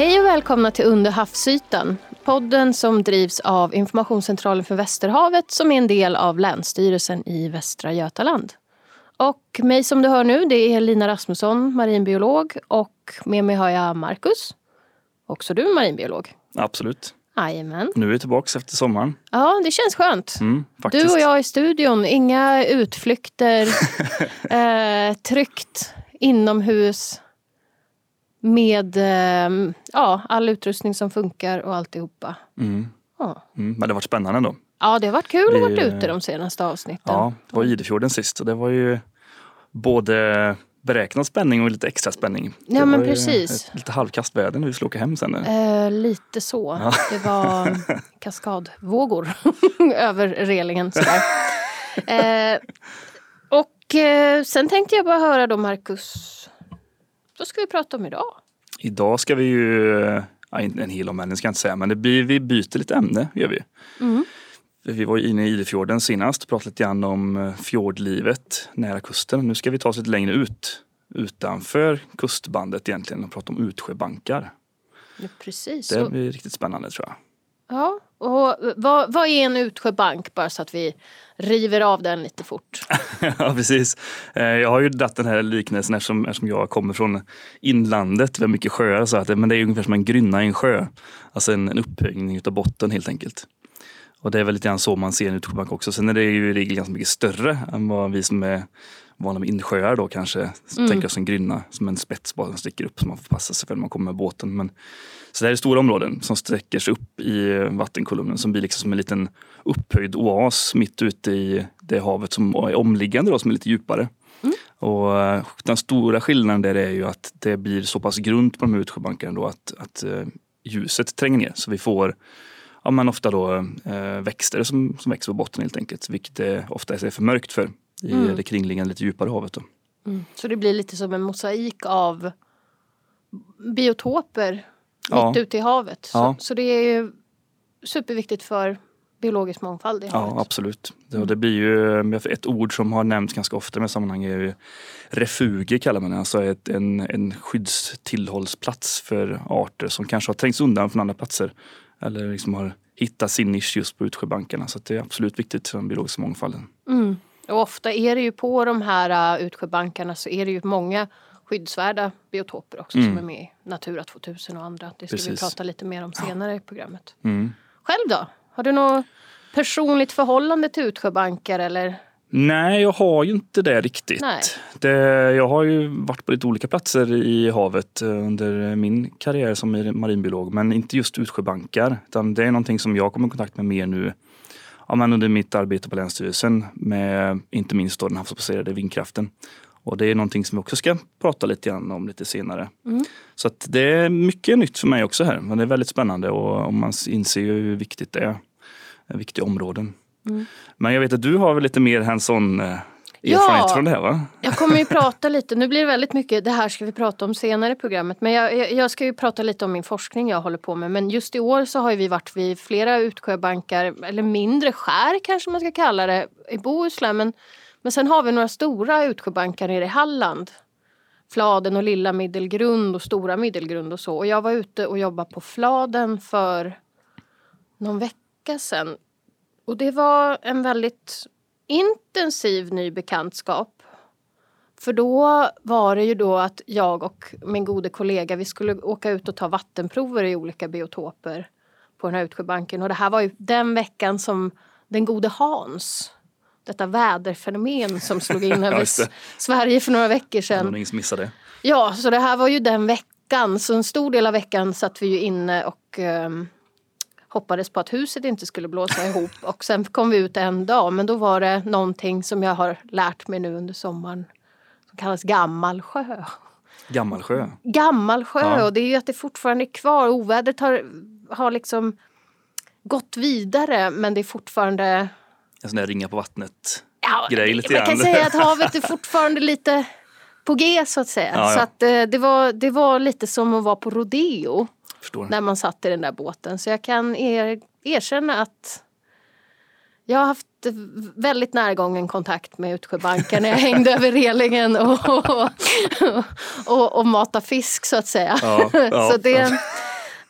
Hej och välkomna till Under havsytan. Podden som drivs av Informationscentralen för Västerhavet som är en del av Länsstyrelsen i Västra Götaland. Och mig som du hör nu det är Lina Rasmusson, marinbiolog och med mig har jag Marcus. Också du marinbiolog. Absolut. Jajamän. Nu är vi tillbaka efter sommaren. Ja, det känns skönt. Mm. Du och jag i studion, inga utflykter. eh, tryggt inomhus. Med eh, ja, all utrustning som funkar och alltihopa. Mm. Ja. Mm. Men det har varit spännande ändå. ja, det har varit kul att vara ute de senaste avsnitten. Ja, det var Idefjorden sist och det var ju både beräknad spänning och lite extra spänning. Ja, det men precis. Lite halvkastväder när vi skulle åka hem sen. Eh, lite så. Det var kaskadvågor över relingen. Sådär. Eh, och eh, sen tänkte jag bara höra då Marcus. Vad ska vi prata om idag? Idag ska vi ju, ja, en hel omvändning ska jag inte säga, men det blir, vi byter lite ämne gör vi. Mm. Vi var ju inne i Idefjorden senast och pratade lite grann om eh, fjordlivet nära kusten. Nu ska vi ta oss lite längre ut utanför kustbandet egentligen och prata om utsjöbankar. Ja, precis. Det blir riktigt spännande tror jag. Ja, och vad, vad är en utsjöbank? Bara så att vi river av den lite fort. ja, precis. Eh, jag har ju dratt den här liknelsen eftersom, eftersom jag kommer från inlandet. Vi har mycket sjöar. Så att, men det är ungefär som en grynna i en sjö. Alltså en, en upphöjning av botten helt enkelt. Och det är väl lite grann så man ser en utsjöbank också. Sen är det ju i regel ganska mycket större än vad vi som är med insjöar då kanske tänker oss en grynna som en spets bara som sticker upp som man får passa sig för när man kommer med båten. Men, så det här är stora områden som sträcker sig upp i vattenkolumnen som blir liksom som en liten upphöjd oas mitt ute i det havet som är omliggande då, som är lite djupare. Och eh, den stora skillnaden där är ju att det blir så pass grunt på de här utsjöbankarna då att, att eh, ljuset tränger ner. Så vi får ja, men ofta då eh, växter som, som växer på botten helt enkelt. Vilket det ofta är för mörkt för i Mm. det kringliggande lite djupare havet. Då. Så det blir lite som en mosaik av biotoper Ja. mitt ute i havet. Så, Ja. så det är ju superviktigt för biologisk mångfald i Ja, havet. absolut. Det, och det blir ju ett ord som har nämnts ganska ofta i sammanhangen är ju refuger kallar man det. Alltså ett, en, en skyddstillhållsplats för arter som kanske har trängts undan från andra platser. Eller liksom har hittat sin nisch just på utsjöbankarna. Så det är absolut viktigt för den biologiska mångfalden. Mm. Och ofta är det ju på de här uh, utsjöbankarna så är det ju många skyddsvärda biotoper också som är med i Natura 2000 och andra. Det ska vi Precis. prata lite mer om senare i programmet. Mm. Själv då? Har du något personligt förhållande till utsjöbankar eller? Nej, jag har ju inte det riktigt. Det, jag har ju varit på lite olika platser i havet eh, under min karriär som marinbiolog, men inte just utsjöbankar. Utan det är någonting som jag kommer i kontakt med mer nu ja, men under mitt arbete på Länsstyrelsen med inte minst då den havsbaserade vindkraften. Och det är någonting som vi också ska prata lite grann om lite senare. Så att det är mycket nytt för mig också här, men det är väldigt spännande och, man inser ju hur viktigt det är. Viktiga områden. Men jag vet att du har väl lite mer hands-on eh, erfarenhet Ja. från det här va? Jag kommer ju prata lite, nu blir det väldigt mycket, det här ska vi prata om senare i programmet. Men jag, jag, jag ska ju prata lite om min forskning jag håller på med. Men just i år så har vi varit vid flera utsjöbankar, eller mindre skär kanske man ska kalla det, i Bohuslän. Men, men sen har vi några stora utsjöbankar nere i Halland. Fladen och Lilla Middelgrund och Stora Middelgrund och så. Och jag var ute och jobbade på Fladen för någon vecka sedan. Och det var en väldigt intensiv ny bekantskap. För då var det ju då att jag och min gode kollega vi skulle åka ut och ta vattenprover i olika biotoper på den här utsjöbanken. Och det här var ju den veckan som den gode Hans, detta väderfenomen som slog in över Sverige för några veckor sedan. ingen missade. Ja, så det här var ju den veckan. Så en stor del av veckan satt vi ju inne och ehm, hoppades på att huset inte skulle blåsa ihop. Och sen kom vi ut en dag, men då var det någonting som jag har lärt mig nu under sommaren. Som kallas gammalsjö. Gammalsjö. Gammalsjö, Ja. och det är ju att det fortfarande är kvar. Ovädret har, har liksom gått vidare, men det är fortfarande En sån där ringa på vattnet. Ja, grej lite man kan säga att havet är fortfarande lite på G så att säga. Ja, ja. Så att, eh, det, var, det var lite som att vara på rodeo Förstår. när man satt i den där båten. Så jag kan er, erkänna att jag har haft väldigt närgången kontakt med Utsjöbanken när jag hängde över relingen och, och, och, och matade fisk så att säga. Ja, ja. så det,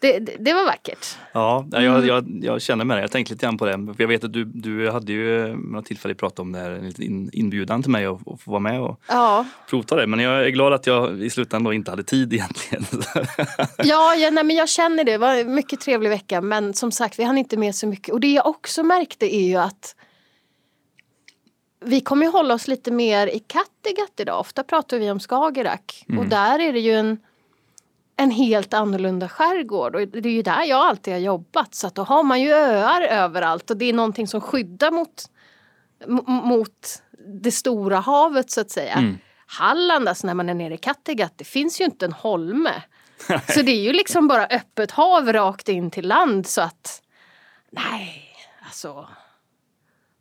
det, det, det var vackert. Ja, jag, jag, jag, jag känner med det. Jag tänkte lite grann på det. Jag vet att du, du hade ju några tillfällen pratat om det här, en liten in, inbjudan till mig att, att få vara med och Ja, provta det. Men jag är glad att jag i slutändan inte hade tid egentligen. ja, ja nej, men jag känner det. Det var en mycket trevlig vecka men som sagt vi hann inte med så mycket. Och det jag också märkte är ju att vi kommer ju hålla oss lite mer i Kattegatt idag. Ofta pratar vi om Skagerrak och där är det ju en, en helt annorlunda skärgård. Och det är ju där jag alltid har jobbat. Så att då har man ju öar överallt. Och det är någonting som skyddar mot, mot det stora havet så att säga. Halland, alltså när man är nere i Kattegatt, det finns ju inte en holme. Så det är ju liksom bara öppet hav rakt in till land. Så att nej, alltså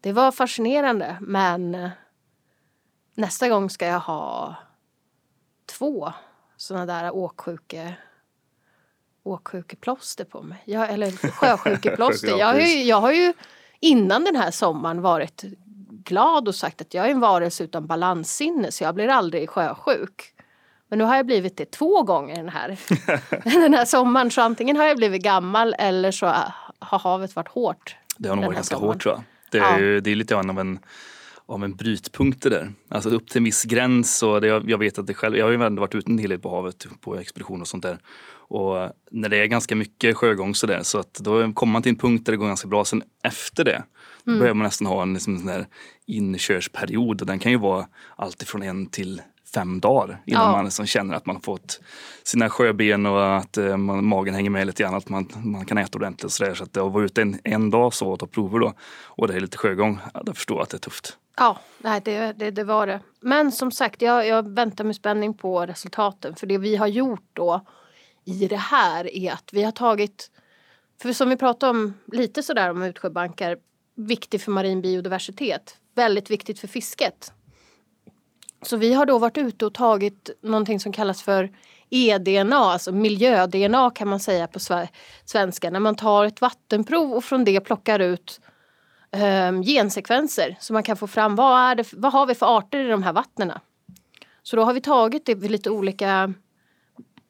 det var fascinerande. Men eh, nästa gång ska jag ha två sådana där åksjuke åksjukeplåster på mig. Jag, eller sjösjukeplåster. Ja, jag, har ju, jag har ju innan den här sommaren varit glad och sagt att jag är en varelse utan balanssinne så jag blir aldrig sjösjuk. Men nu har jag blivit det två gånger den här, den här sommaren. Så antingen har jag blivit gammal eller så har havet varit hårt. Det har nog varit ganska sommaren. hårt tror jag. Det är, Ja. ju, det är lite av en, av en brytpunkt det där. Alltså upp till en viss gräns. Och det, jag, jag vet att det själv, jag har ju ändå varit ute en hel del på havet på expedition och sånt där. Och när det är ganska mycket sjögång så där så att då kommer man till en punkt där det går ganska bra. Sen efter det då Mm. börjar man nästan ha en liksom, sån där inkörsperiod och den kan ju vara allt ifrån en till fem dagar innan Ja. man liksom känner att man har fått sina sjöben och att eh, man, magen hänger med lite grann, att man, man kan äta ordentligt och sådär. Så att det har varit ute en, en dag så och ta prover då och det är lite sjögång, ja, då förstår jag att det är tufft. Ja, nej, det, det, det var det. Men som sagt, jag, jag väntar med spänning på resultaten. För det vi har gjort då i det här är att vi har tagit, för som vi pratade om lite sådär om utsjöbankar, viktig för marin biodiversitet, väldigt viktigt för fisket. Så vi har då varit ute och tagit någonting som kallas för e-DNA, alltså miljö-DNA kan man säga på svenska. När man tar ett vattenprov och från det plockar ut um, gensekvenser så man kan få fram vad, är det, vad har vi för arter i de här vattnena. Så då har vi tagit det vid lite olika,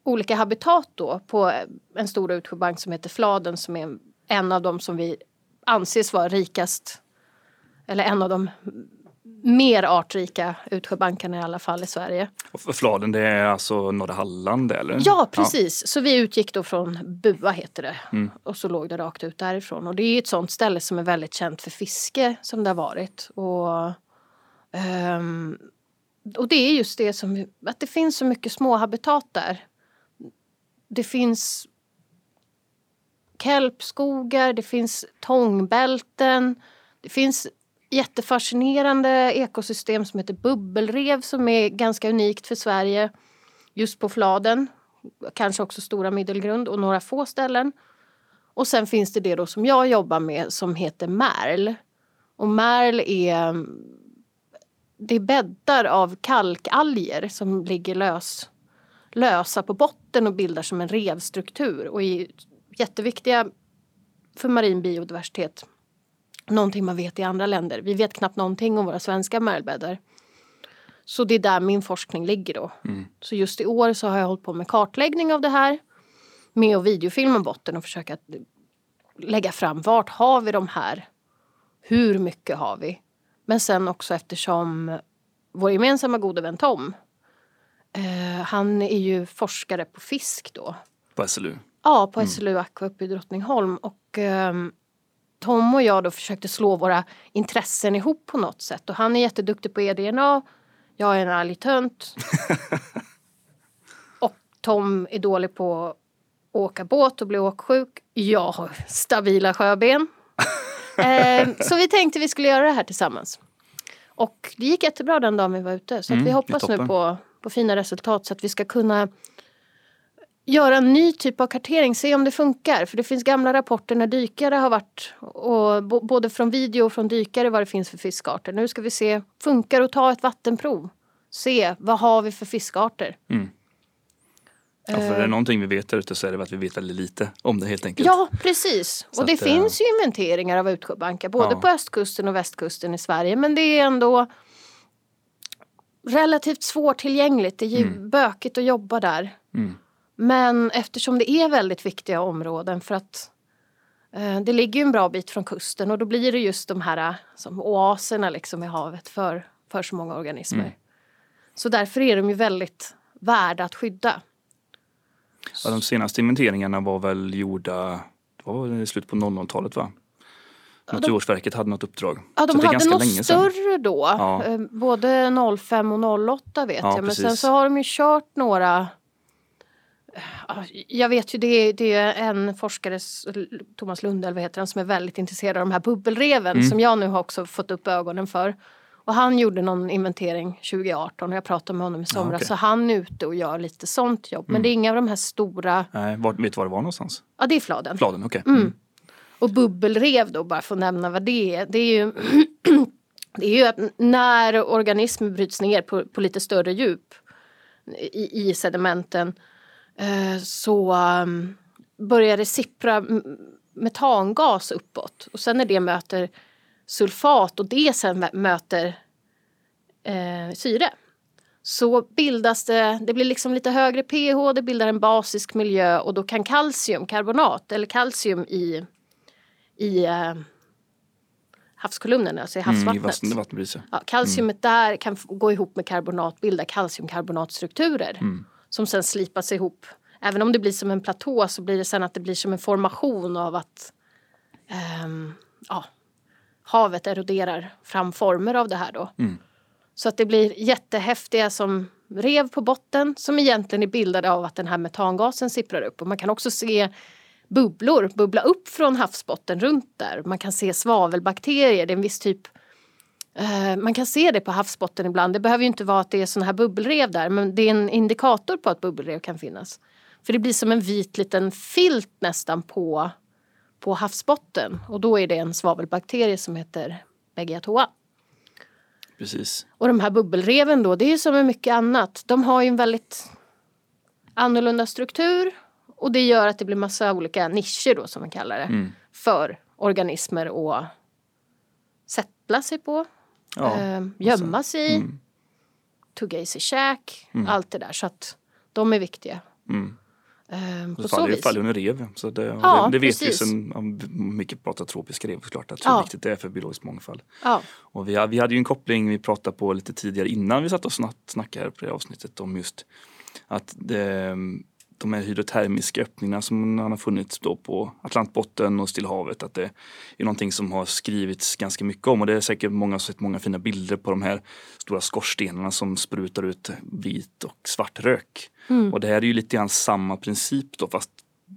olika habitat då på en stor utsjöbank som heter Fladen som är en av de som vi anses vara rikast eller en av de mer artrika utsjöbankarna i alla fall i Sverige. Och Fladen det är alltså norra Halland eller? Ja, precis. Så vi utgick då från Bua heter det. Och så låg det rakt ut därifrån. Och det är ett sånt ställe som är väldigt känt för fiske som det har varit. Och, ehm, och det är just det som, att det finns så mycket små habitat där. Det finns kelpskogar, det finns tångbälten. Det finns jättefascinerande ekosystem som heter bubbelrev som är ganska unikt för Sverige. Just på Fladen, kanske också Stora Middelgrund och några få ställen. Och sen finns det det då som jag jobbar med som heter Märl. Och Märl är det är bäddar av kalkalger som ligger lös, lösa på botten och bildar som en revstruktur och är jätteviktiga för marin biodiversitet. Någonting man vet i andra länder. Vi vet knappt någonting om våra svenska märlbäddar. Så det är där min forskning ligger då. Så just i år så har jag hållit på med kartläggning av det här. Med att videofilma botten och försöka lägga fram vart har vi de här? Hur mycket har vi? Men sen också eftersom vår gemensamma gode vän Tom eh, han är ju forskare på fisk då. På SLU. Ja, på SLU Aqua uppe i Drottningholm. Och ehm, Tom och jag då försökte slå våra intressen ihop på något sätt. Och han är jätteduktig på eDNA. Jag är en ärlig tönt. och Tom är dålig på att åka båt och bli åksjuk. Jag har stabila sjöben. Ehm, så vi tänkte vi skulle göra det här tillsammans. Och det gick jättebra den dagen vi var ute. Så Mm, vi hoppas nu på, på fina resultat så att vi ska kunna göra en ny typ av kartering, se om det funkar. För det finns gamla rapporter när dykare har varit, och både från video och från dykare vad det finns för fiskarter. Nu ska vi se, funkar det att ta ett vattenprov? Se, vad har vi för fiskarter? Ja, för är det någonting vi vet där ute så är det att vi vet väldigt lite om det helt enkelt. Ja, precis. Så och det att, eh, finns ju inventeringar av utsjöbankar både Ja. på östkusten och västkusten i Sverige. Men det är ändå relativt svårtillgängligt. Det är ju bökigt att jobba där. Mm. Men eftersom det är väldigt viktiga områden för att eh, det ligger en bra bit från kusten och då blir det just de här eh, som oaserna liksom i havet för, för så många organismer. Mm. Så därför är de ju väldigt värda att skydda. Ja, de senaste inventeringarna var väl gjorda var i slutet på 00-talet va? Naturvårdsverket hade något uppdrag. Ja, de hade något större då. Ja. Eh, Både 05 och 08 vet Ja, jag. Men sen precis. så har de ju kört några Jag vet ju, det är, det är en forskare, Thomas Lundell vad heter han, som är väldigt intresserad av de här bubbelreven Mm. som jag nu har också fått upp ögonen för. Och han gjorde någon inventering 2018 och jag pratade med honom i somras. okej. Så han är ute och gör lite sånt jobb. Men Mm. det är inga av de här stora, Nej, var, vet du var det var någonstans? ja det är Fladen. Fladen, okej. Mm. Och bubbelrev då, bara för att nämna vad det är. Det är ju, det är ju att när organismer bryts ner på, på lite större djup i, i sedimenten så um, börjar det sippra metangas uppåt. Och sen när det möter sulfat och det sen mö- möter eh, syre så bildas det, det blir liksom lite högre pH, det bildar en basisk miljö och då kan kalciumkarbonat eller kalcium i, i eh, havskolumnen, alltså i Mm, i havsvattnet. vatten, vattenbryset. Ja, kalciumet där kan gå ihop med karbonat, bilda kalciumkarbonatstrukturer Mm. Som sen slipas ihop. Även om det blir som en platå så blir det sen att det blir som en formation av att ehm, ja, havet eroderar fram former av det här då. Mm. Så att det blir jättehäftiga som rev på botten som egentligen är bildade av att den här metangasen sipprar upp. Och man kan också se bubblor bubbla upp från havsbotten runt där. Man kan se svavelbakterier, det är en viss typ man kan se det på havsbotten ibland. Det behöver ju inte vara att det är såna här bubbelrev där men det är en indikator på att bubbelrev kan finnas. För det blir som en vit liten filt nästan på, på havsbotten och då är det en svavelbakterie som heter Begiatoa. Precis. Och de här bubbelreven då, det är ju som med mycket annat. De har ju en väldigt annorlunda struktur och det gör att det blir massa olika nischer då som man kallar det. Mm. För organismer att sätta sig på, Ja. eh, gömma sig i, Mm. tugga i sig käk, Mm. allt det där. Så att de är viktiga. Mm. Eh, på Det så faller, vis. faller under rev. Så det, Ja, det, det vet vi precis. sen om mycket pratar tropiska rev såklart. Att hur Ja. viktigt det är för biologisk mångfald. Ja. Och vi, vi hade ju en koppling vi pratade på lite tidigare innan vi satt och snack, snackade på det avsnittet om just att det, de här hydrotermiska öppningarna som har funnits då på Atlantbotten och Stilla havet att det är någonting som har skrivits ganska mycket om och det är säkert många som sett många fina bilder på de här stora skorstenarna som sprutar ut vit och svart rök. Mm. Och det här är ju lite grann samma princip då fast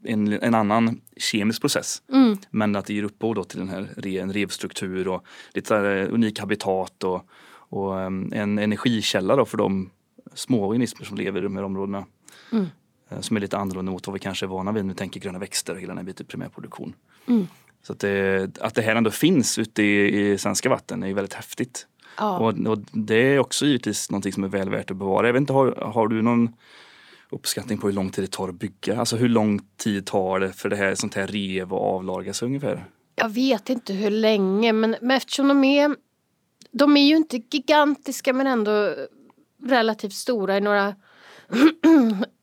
en, en annan kemisk process. Mm. Men att det ger upphov då till den här re, en revstruktur och lite eh, unik habitat och, och em, en energikälla då för de små organismer som lever i de här områdena. Mm. Eh, Som är lite annorlunda mot vad vi kanske är vana vid när vi tänker gröna växter och hela den här biten primärproduktion. Mm. Så att det, att det här ändå finns ute i, i svenska vatten är ju väldigt häftigt. Ja. Och, och det är också givetvis någonting som är väl värt att bevara. Jag vet inte, har, har du någon uppskattning på hur lång tid det tar att bygga? Alltså hur lång tid tar det för det här sånt här rev att avlaga sig ungefär? Jag vet inte hur länge men, men eftersom de är De är ju inte gigantiska men ändå relativt stora i några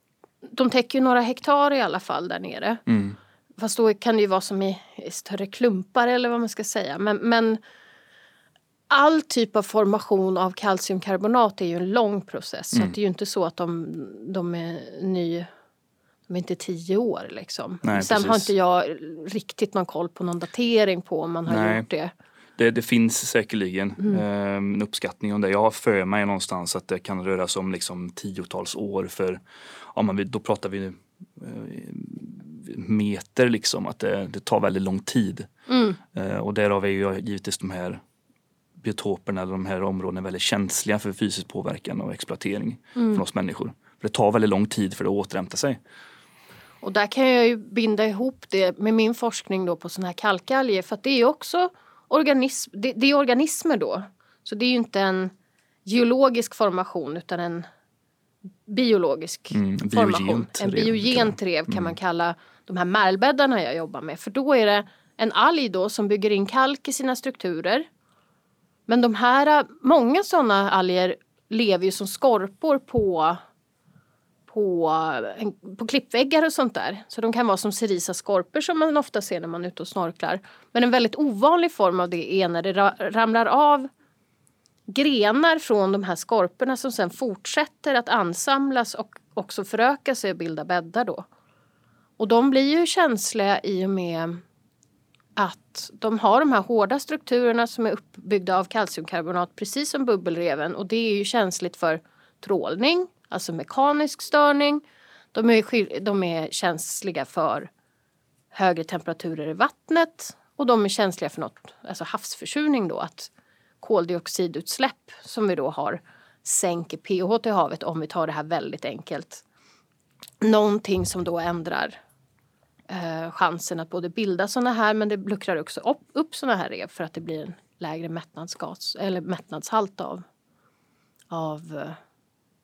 De täcker ju några hektar i alla fall där nere. Mm. Fast då kan det ju vara som i, i större klumpar eller vad man ska säga. Men, men all typ av formation av kalciumkarbonat är ju en lång process. Så Mm. att det är ju inte så att de, de är ny de är inte tio år liksom. Nej, Sen har precis. inte jag riktigt någon koll på någon datering på om man har Nej. gjort det. Det, det finns säkerligen Mm. eh, en uppskattning om det. Jag har för mig någonstans att det kan röra sig om liksom tiotals år för ja, vi, då pratar vi eh, meter liksom att det, det tar väldigt lång tid. Mm. Eh, och därav är ju givetvis de här biotoperna eller de här områdena väldigt känsliga för fysisk påverkan och exploatering Mm. från oss människor. För det tar väldigt lång tid för det att återhämta sig. Och där kan jag ju binda ihop det med min forskning då på sådana här kalkalger för att det är också organism, det, det är organismer då. Så det är ju inte en geologisk formation utan en biologisk Mm, formation. biogent En biogent rev kan Mm. man kalla de här märlbäddarna jag jobbar med. För då är det en alg då som bygger in kalk i sina strukturer. Men de här, många sådana alger lever ju som skorpor på, på, på klippväggar och sånt där. Så de kan vara som cerisa skorpor som man ofta ser när man är ute och snorklar. Men en väldigt ovanlig form av det är när det ramlar av grenar från de här skorporna som sen fortsätter att ansamlas och också föröka sig och bilda bäddar då. Och de blir ju känsliga i och med att de har de här hårda strukturerna som är uppbyggda av kalciumkarbonat precis som bubbelreven och det är ju känsligt för trålning, alltså mekanisk störning. De är, de är känsliga för högre temperaturer i vattnet och de är känsliga för något, alltså havsförsurning då, att koldioxidutsläpp som vi då har sänker pH i havet om vi tar det här väldigt enkelt. Någonting som då ändrar eh, chansen att både bilda sådana här men det luckrar också upp, upp sådana här rev för att det blir en lägre mättnadsgas eller mättnadshalt av, av eh,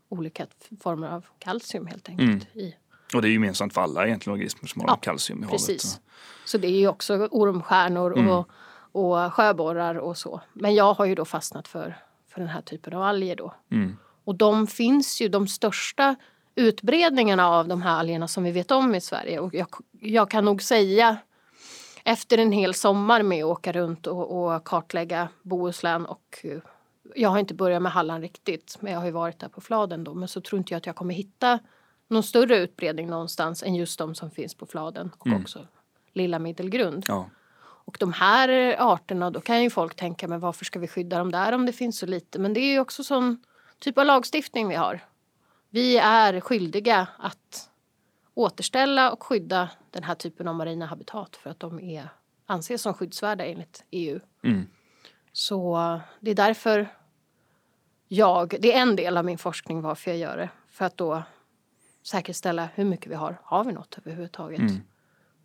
olika former av kalcium helt enkelt. Mm. I. Och det är gemensamt för alla egentligen organismer som har ja, kalcium i precis. havet. Så det är ju också ormstjärnor mm. och, och sjöborrar och så. Men jag har ju då fastnat för, för den här typen av alger då. Mm. Och de finns ju, de största utbredningarna av de här algerna som vi vet om i Sverige. Och jag, jag kan nog säga efter en hel sommar med att åka runt och, och, kartlägga Bohuslän och jag har inte börjat med Halland riktigt men jag har ju varit där på Fladen då men så tror inte jag att jag kommer hitta någon större utbredning någonstans än just de som finns på Fladen och mm. också Lilla Middelgrund. Ja. Och de här arterna, då kan ju folk tänka men varför ska vi skydda dem där om det finns så lite? Men det är ju också sån typ av lagstiftning vi har. Vi är skyldiga att återställa och skydda den här typen av marina habitat för att de är, anses som skyddsvärda enligt EU. Mm. Så det är därför jag, det är en del av min forskning varför jag gör det. För att då säkerställa hur mycket vi har. Har vi något överhuvudtaget? Mm.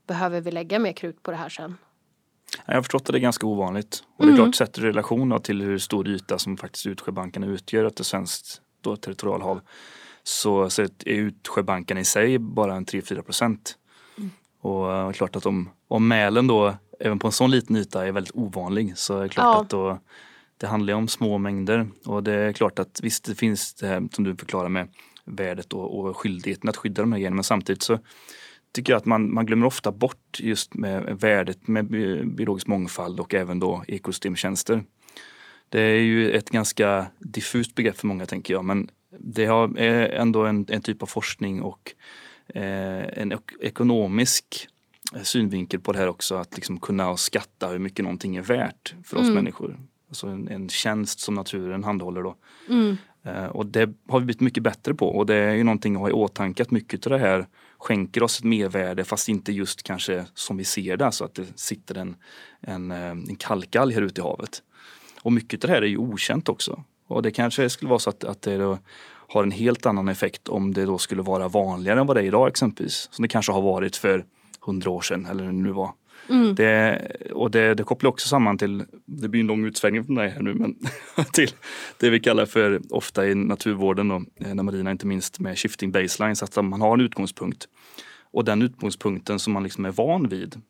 Behöver vi lägga mer krut på det här sen? Jag har förstått att det är ganska ovanligt. Och det är mm. klart sett i relation till hur stor yta som faktiskt Utsjöbankarna utgör ett svenskt territorialhav så, så är Utsjöbankarna i sig bara en 3-4 procent. Mm. Och är klart att om, om Mälen då även på en sån liten yta är väldigt ovanlig så är det klart ja. att då, det handlar om små mängder. Och det är klart att visst det finns det här som du förklarar med värdet och, och skyldigheten att skydda de här generna men samtidigt så tycker jag att man, man glömmer ofta bort just med värdet med biologisk mångfald och även då ekosystemtjänster. Det är ju ett ganska diffust begrepp för många tänker jag men det är ändå en, en typ av forskning och eh, en ekonomisk synvinkel på det här också. Att liksom kunna skatta hur mycket någonting är värt för oss mm. människor. Alltså en, en tjänst som naturen handhåller då. Mm. Eh, och det har vi blivit mycket bättre på och det är ju någonting att ha i åtanke att mycket av det här skänker oss ett mervärde fast inte just kanske som vi ser det, så att det sitter en, en, eh, en kalkalg här ute i havet. Och mycket av det här är ju okänt också. Och det kanske skulle vara så att, att det har en helt annan effekt om det då skulle vara vanligare än vad det är idag exempelvis. Som det kanske har varit för hundra år sedan eller hur det nu var. Mm. Det, och det, det kopplar också samman till, det blir en lång utsvängning för mig här nu, men till det vi kallar för ofta i naturvården och när marina inte minst med shifting baselines, att man har en utgångspunkt. Och den utgångspunkten som man liksom är van vid,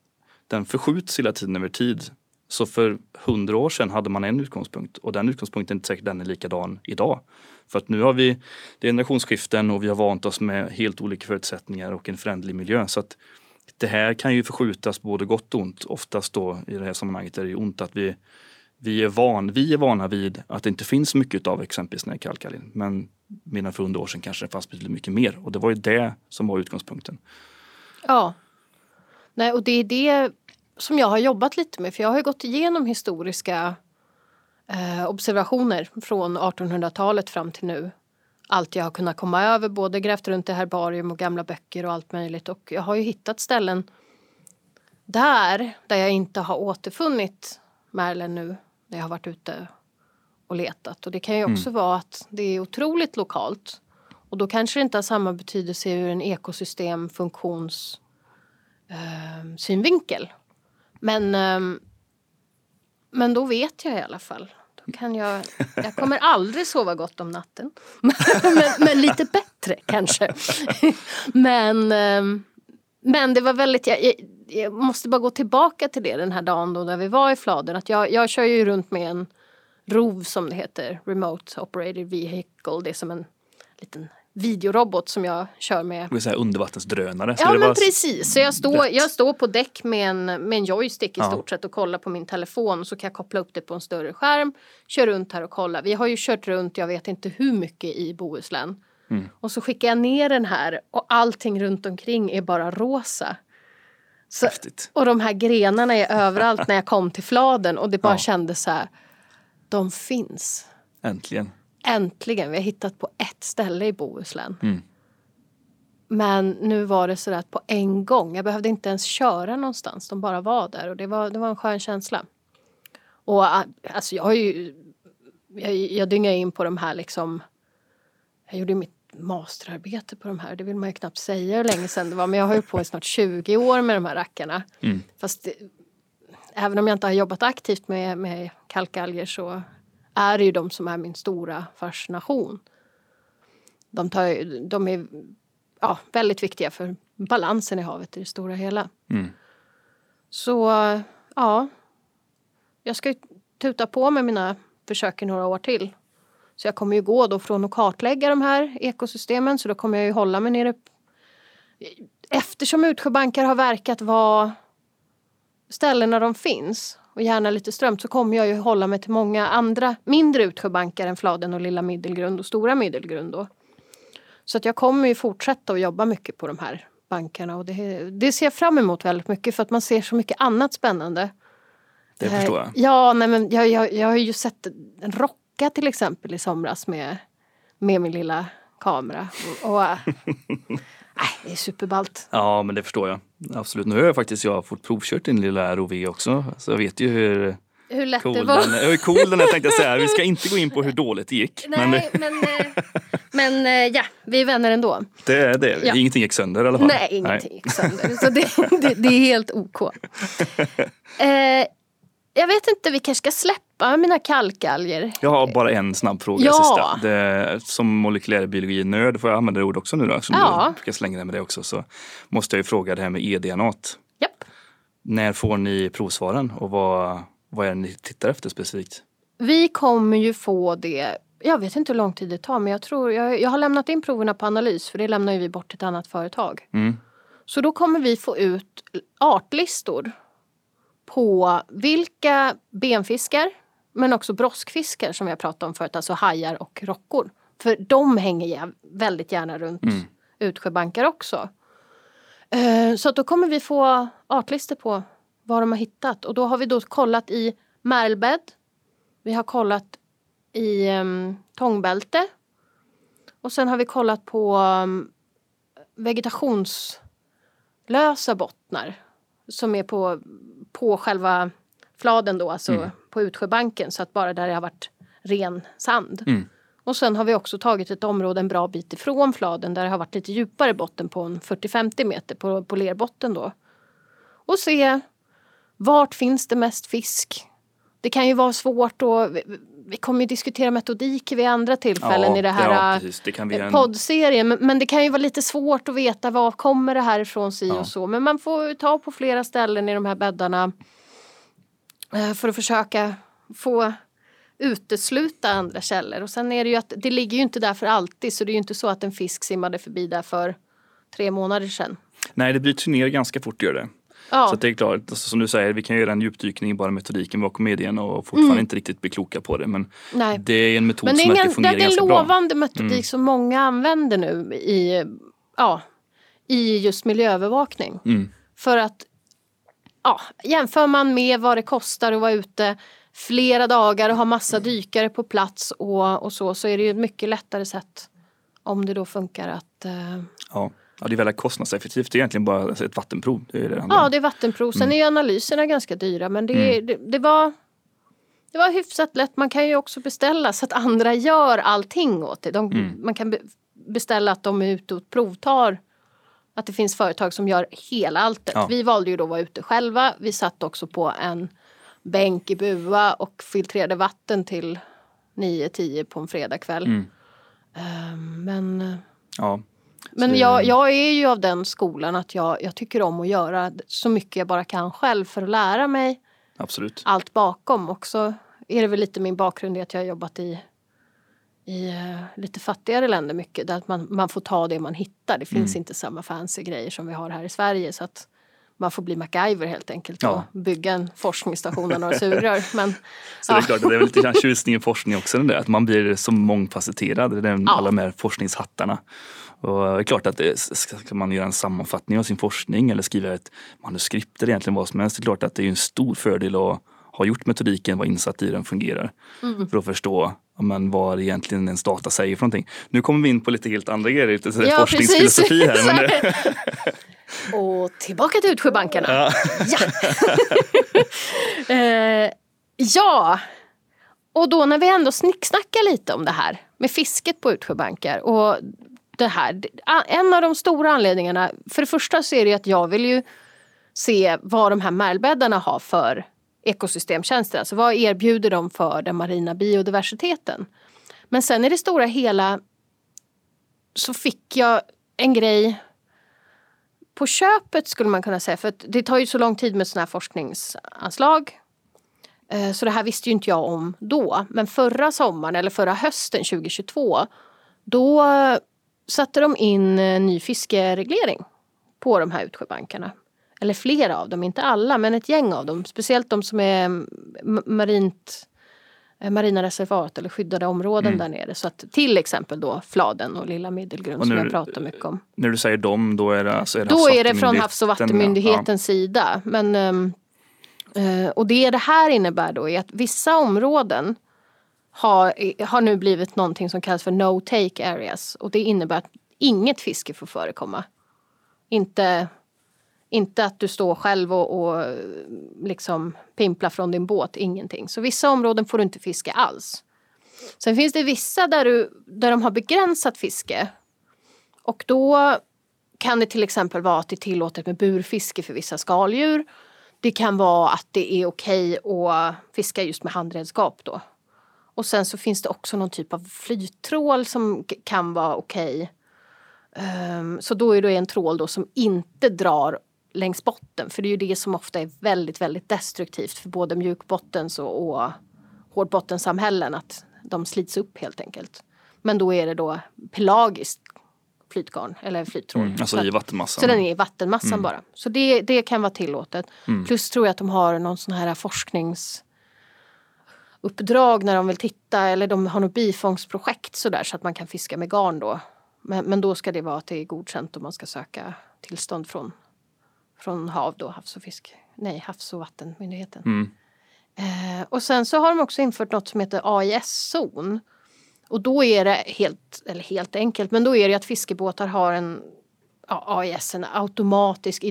den förskjuts hela tiden över tid. Så för hundra år sedan hade man en utgångspunkt och den utgångspunkten är inte säkert den är likadan idag. För att nu har vi det generationsskiften och vi har vant oss med helt olika förutsättningar och en förändlig miljö. Så att det här kan ju förskjutas både gott och ont. Oftast då i det här sammanhanget är det ont att vi, vi, är, van, vi är vana vid att det inte finns mycket av exempelvis den här kalkalin. Men medan för hundra år sedan kanske det fanns betydligt mycket mer. Och det var ju det som var utgångspunkten. Ja. Nej, och det är det som jag har jobbat lite med. För jag har gått igenom historiska eh, observationer från 1800-talet fram till nu allt jag har kunnat komma över, både grävt runt i herbarium och gamla böcker och allt möjligt. Och jag har ju hittat ställen där, där jag inte har återfunnit Merlen nu när jag har varit ute och letat. Och det kan ju också mm. vara att det är otroligt lokalt. Och då kanske det inte har samma betydelse ur en ekosystemfunktions eh, synvinkel. Men, eh, men då vet jag i alla fall kan jag, jag kommer aldrig sova gott om natten. men, men, lite bättre kanske. men, ehm, men det var väldigt, jag, jag, måste bara gå tillbaka till det den här dagen då när vi var i Fladen. Att jag, jag kör ju runt med en ROV som det heter, Remote Operated Vehicle. Det är som en liten videorobot som jag kör med. Det vill säga undervattensdrönare. Ja men precis, så jag står, jag står på däck med en, med en joystick i Ja. stort sett och kollar på min telefon så kan jag koppla upp det på en större skärm, kör runt här och kolla. Vi har ju kört runt, jag vet inte hur mycket i Bohuslän. Mm. Och så skickar jag ner den här och allting runt omkring är bara rosa. Så, Häftigt. och de här grenarna är överallt när jag kom till fladen och det bara Ja. kändes så här, de finns. Äntligen. Äntligen, vi har hittat på ett ställe i Bohuslän. Mm. Men nu var det så att på en gång, jag behövde inte ens köra någonstans, de bara var där och det var, det var en skön känsla. Och ah, alltså jag har ju, jag, jag dyngade in på de här liksom, jag gjorde mitt masterarbete på de här, det vill man ju knappt säga hur länge sedan det var, men jag har ju på i snart 20 år med de här rackarna. Mm. Fast det, även om jag inte har jobbat aktivt med, med kalkalger så är det ju de som är min stora fascination. De, tar, de är ja, väldigt viktiga för balansen i havet i det stora hela. Mm. Så ja, jag ska ju tuta på med mina försök i några år till. Så jag kommer ju gå då från att kartlägga de här ekosystemen så då kommer jag ju hålla mig nere. Eftersom utsjöbankar har verkat vara ställena de finns och gärna lite strömt så kommer jag ju hålla mig till många andra mindre utsjöbankar än Fladen och Lilla Middelgrund och Stora Middelgrund då. Så att jag kommer ju fortsätta att jobba mycket på de här bankarna och det, det ser jag fram emot väldigt mycket för att man ser så mycket annat spännande. Det här- förstår jag. Ja, nej men jag, jag, jag har ju sett en rocka till exempel i somras med, med min lilla kamera. Och, och, nej, det är superballt. Ja, men det förstår jag. Absolut. Nu har jag faktiskt jag fått provkört din lilla ROV också. Så jag vet ju hur Hur lätt cool det den var. är. Hur cool den är tänkte jag säga. Vi ska inte gå in på hur dåligt det gick. Men Nej, men, eh, men eh, ja, vi är vänner ändå. det är det. Ja. Ingenting gick sönder i alla fall. Nej, ingenting gick sönder. Så det, det, det är helt OK. Eh, jag vet inte, vi kanske ska släppa mina kalkalger. Jag har bara en snabb fråga. Ja. Sista. Det, som molekylärbiologi-nörd, får jag använda det ordet också nu då? Som Ja. du brukar slänga dig med det också. Så måste jag ju fråga det här med eDNA. Japp. När får ni provsvaren och vad, vad är det ni tittar efter specifikt? Vi kommer ju få det, jag vet inte hur lång tid det tar men jag tror, jag, jag har lämnat in proverna på analys för det lämnar vi bort till ett annat företag. Mm. Så då kommer vi få ut artlistor på vilka benfiskar men också broskfiskar som jag pratade om förut, alltså hajar och rockor. För de hänger väldigt gärna runt Mm. utsjöbankar också. Eh, Så då kommer vi få artlistor på vad de har hittat och då har vi då kollat i märlbädd. Vi har kollat i um, tångbälte. Och sen har vi kollat på um, vegetationslösa bottnar som är på, på själva fladen då, alltså Mm. på utsjöbanken så att bara där det har varit ren sand. Mm. Och sen har vi också tagit ett område en bra bit ifrån fladen där det har varit lite djupare botten på en 40-50 meter på, på lerbotten då. Och se vart finns det mest fisk? Det kan ju vara svårt och vi, kommer ju diskutera metodik vid andra tillfällen i det här ja, äh. Det en... poddserien. Men, det kan ju vara lite svårt att veta var kommer det här ifrån si Ja. och så. Men man får ta på flera ställen i de här bäddarna eh, för att försöka få utesluta andra källor. Och sen är det ju att det ligger ju inte där för alltid så det är ju inte så att en fisk simmade förbi där för tre månader sedan. Nej, det bryts ner ganska fort gör det. Ja, Så det är klart, alltså, som du säger, vi kan göra en djupdykning i bara metodiken bakom medien och fortfarande inte riktigt bli kloka på det. Men Mm. nej. det är en metod Men det som verkar en, det fungera är en ganska bra. Mm. lovande metodik som många använder nu i, ja, i just miljöövervakning. Mm. För att ja, jämför man med vad det kostar att vara ute flera dagar och ha massa dykare på plats och, och så, så är det ju ett mycket lättare sätt om det då funkar att eh, Ja. Ja, det är väldigt kostnadseffektivt. Det är egentligen bara ett vattenprov. Det är det, Ja, det är vattenprov. Sen Mm. är analyserna ganska dyra men det, det, det var det var hyfsat lätt. Man kan ju också beställa så att andra gör allting åt det. De, Mm. Man kan be, beställa att de är ute och provtar. Att det finns företag som gör hela alltet. Ja. Vi valde ju då att vara ute själva. Vi satt också på en bänk i bua och filtrerade vatten till 9-10 på en fredagkväll. Mm. Ehm, men Ja. Men jag, jag är ju av den skolan att jag, jag tycker om att göra så mycket jag bara kan själv för att lära mig Absolut. allt bakom. Också är det väl lite min bakgrund i att jag har jobbat i i uh, lite fattigare länder mycket. Där man, man får ta det man hittar. Det finns mm. inte samma fancy grejer som vi har här i Sverige. Så att man får bli MacGyver helt enkelt och bygga en forskningsstation och några sugrör. Men, så ja. det är klart, det är väl lite tjusning i forskning också, den där, att man blir så mångfacetterad, den, ja. alla de här forskningshattarna. Och det är klart att det, ska man göra en sammanfattning av sin forskning eller skriva ett manuskript eller egentligen vad som helst, det är klart att det är en stor fördel att ha gjort metodiken, vara insatt i den fungerar. Mm. För att förstå men, vad egentligen ens data säger för någonting. Nu kommer vi in på lite helt andra grejer, lite ja, forskningsfilosofi här. Men det... Och tillbaka till Utsjöbankarna. Ja. ja. uh, ja. Och då när vi ändå snicksnackar lite om det här med fisket på utsjöbankar och det här. En av de stora anledningarna, för det första så är det att jag vill ju se vad de här märlbäddarna har för ekosystemtjänster. Alltså vad erbjuder de för den marina biodiversiteten? Men sen i det stora hela så fick jag en grej på köpet skulle man kunna säga. För det tar ju så lång tid med sådana här forskningsanslag. Eh, så det här visste ju inte jag om då. Men förra sommaren eller förra hösten 2022 då satte de in ny fiskereglering på de här utsjöbankarna. Eller flera av dem, inte alla men ett gäng av dem. Speciellt de som är marint eh, marina reservat eller skyddade områden mm. där nere. Så att till exempel då Fladen och Lilla Middelgrund som jag pratar mycket om. När du säger dem, då är det, alltså är det Då är det från Havs och vattenmyndighetens ja. sida. Men, um, uh, och det det här innebär då är att vissa områden har, har nu blivit någonting som kallas för no take areas. Och det innebär att inget fiske får förekomma. Inte inte att du står själv och, och liksom pimplar från din båt, ingenting. Så vissa områden får du inte fiska alls. Sen finns det vissa där, du, där de har begränsat fiske. Och då kan det till exempel vara att det är tillåtet med burfiske för vissa skaldjur. Det kan vara att det är okej att fiska just med handredskap då. Och sen så finns det också någon typ av flyttrål som kan vara okej. Um, så då är det en trål då som inte drar längs botten. För det är ju det som ofta är väldigt, väldigt destruktivt för både mjukbottens och, och hårdbottensamhällen. Att de slits upp helt enkelt. Men då är det då pelagiskt flytgarn eller flyttrål. Mm, alltså i vattenmassan? Så den är i vattenmassan mm. bara. Så det, det kan vara tillåtet. Mm. Plus tror jag att de har någon sån här forskningsuppdrag när de vill titta eller de har något bifångstprojekt sådär så att man kan fiska med garn då. Men, men då ska det vara att det är godkänt och man ska söka tillstånd från från HaV då, Havs och fisk, nej Havs och vattenmyndigheten. Mm. Eh, och sen så har de också infört något som heter AIS-zon. Och då är det helt, eller helt enkelt, men då är det att fiskebåtar har en ja, AIS, en automatisk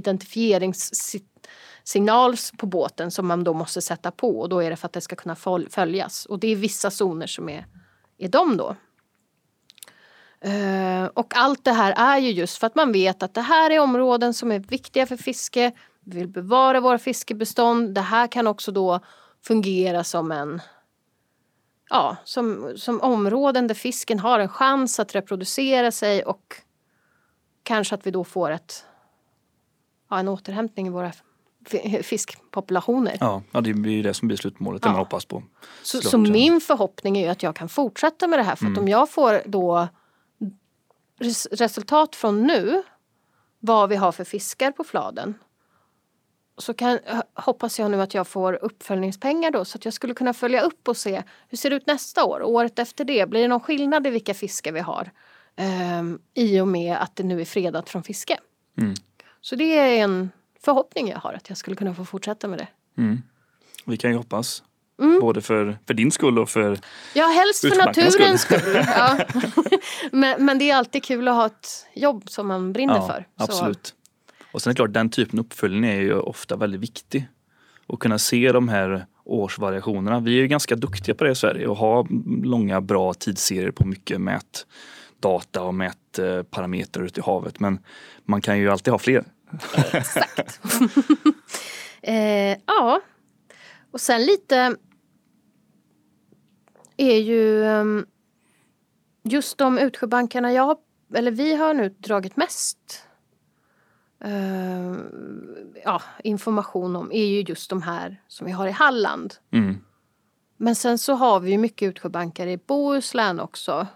signal på båten som man då måste sätta på och då är det för att det ska kunna följas. Och det är vissa zoner som är, är de då. Uh, och allt det här är ju just för att man vet att det här är områden som är viktiga för fiske. Vi vill bevara våra fiskebestånd. Det här kan också då fungera som en ja, som, som områden där fisken har en chans att reproducera sig och kanske att vi då får ett, ja, en återhämtning i våra fiskpopulationer. Ja, ja det blir det som blir slutmålet, det man hoppas på. Så, så, min förhoppning är ju att jag kan fortsätta med det här för mm. att om jag får då resultat från nu, vad vi har för fiskar på fladen, så kan, hoppas jag nu att jag får uppföljningspengar då så att jag skulle kunna följa upp och se hur ser det ut nästa år och året efter det. Blir det någon skillnad i vilka fiskar vi har? Um, I och med att det nu är fredat från fiske. Mm. Så det är en förhoppning jag har att jag skulle kunna få fortsätta med det. Mm. Vi kan ju hoppas. Mm. Både för, för din skull och för Ja, helst för naturens skull. skull. Ja. men, men det är alltid kul att ha ett jobb som man brinner ja, för. Absolut. Så. Och sen är det klart, den typen av uppföljning är ju ofta väldigt viktig. Att kunna se de här årsvariationerna. Vi är ju ganska duktiga på det i Sverige och har långa bra tidsserier på mycket mätdata och mätparametrar ute i havet. Men man kan ju alltid ha fler. Exakt. eh, ja, och sen lite är ju ehm, just de utsjöbankarna jag eller vi har nu dragit mest uh, ja, information om är ju just de här som vi har i Halland. Mm. Men sen så har vi ju mycket utsjöbankar i Bohuslän också.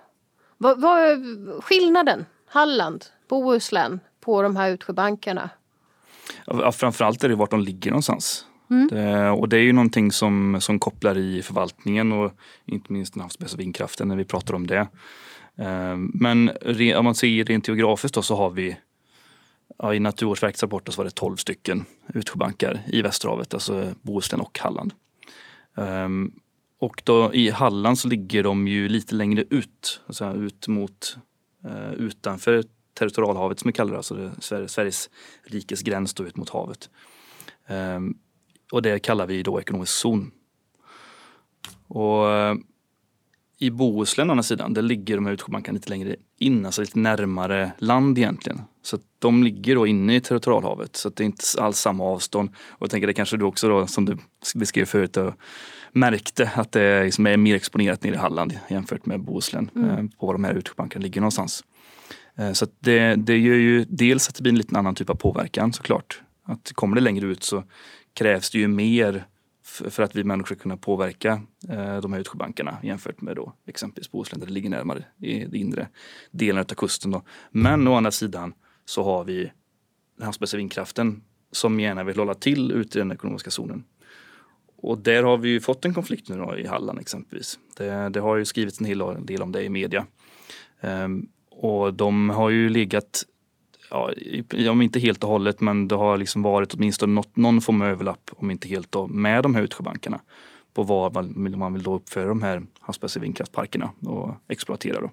Vad, vad är skillnaden, Halland, Bohuslän, på de här utsjöbankarna? Ja, framförallt är det vart de ligger någonstans. Mm. Det, och det är ju någonting som, som kopplar i förvaltningen och inte minst den havsbaserade vindkraften när vi pratar om det. Eh, men om man ser rent geografiskt då så har vi ja, i Naturvårdsverkets rapport så var det 12 stycken utsjöbankar i Västerhavet, alltså Bohuslän och Halland. Um, och då i Halland så ligger de ju lite längre ut, alltså ut mot uh, utanför territorialhavet som vi kallar det, alltså Sveriges, Sveriges rikes gräns då ut mot havet. Um, och det kallar vi då ekonomisk zon. Och i Bohuslän å andra sidan, där ligger de här utsjöbankarna lite längre in, alltså lite närmare land egentligen. Så de ligger då inne i territorialhavet så det är inte alls samma avstånd. Och jag tänker det kanske du också då, som du beskrev förut, märkte att det liksom är mer exponerat nere i Halland jämfört med Bohuslän, mm. Eh, på var de här utsjöbankarna ligger någonstans. Eh, så det, det gör ju dels att det blir en lite annan typ av påverkan såklart. Att kommer det längre ut så krävs det ju mer för att vi människor ska kunna påverka eh, de här utsjöbankarna jämfört med då exempelvis Bohuslän där det ligger närmare i den inre delen av kusten. Då. Men å andra sidan så har vi den havsbaserade vindkraften som gärna vill hålla till ute i den ekonomiska zonen. Och där har vi ju fått en konflikt nu då, i Halland exempelvis. Det, det, har ju skrivits en hel del om det i media. Um, och de har ju legat ja, om inte helt och hållet, men det har liksom varit åtminstone något, någon form av överlapp, om inte helt då, med de här utsjöbankarna på var man, man vill då uppföra de här havsbaserade vindkraftparkerna och exploatera. Då.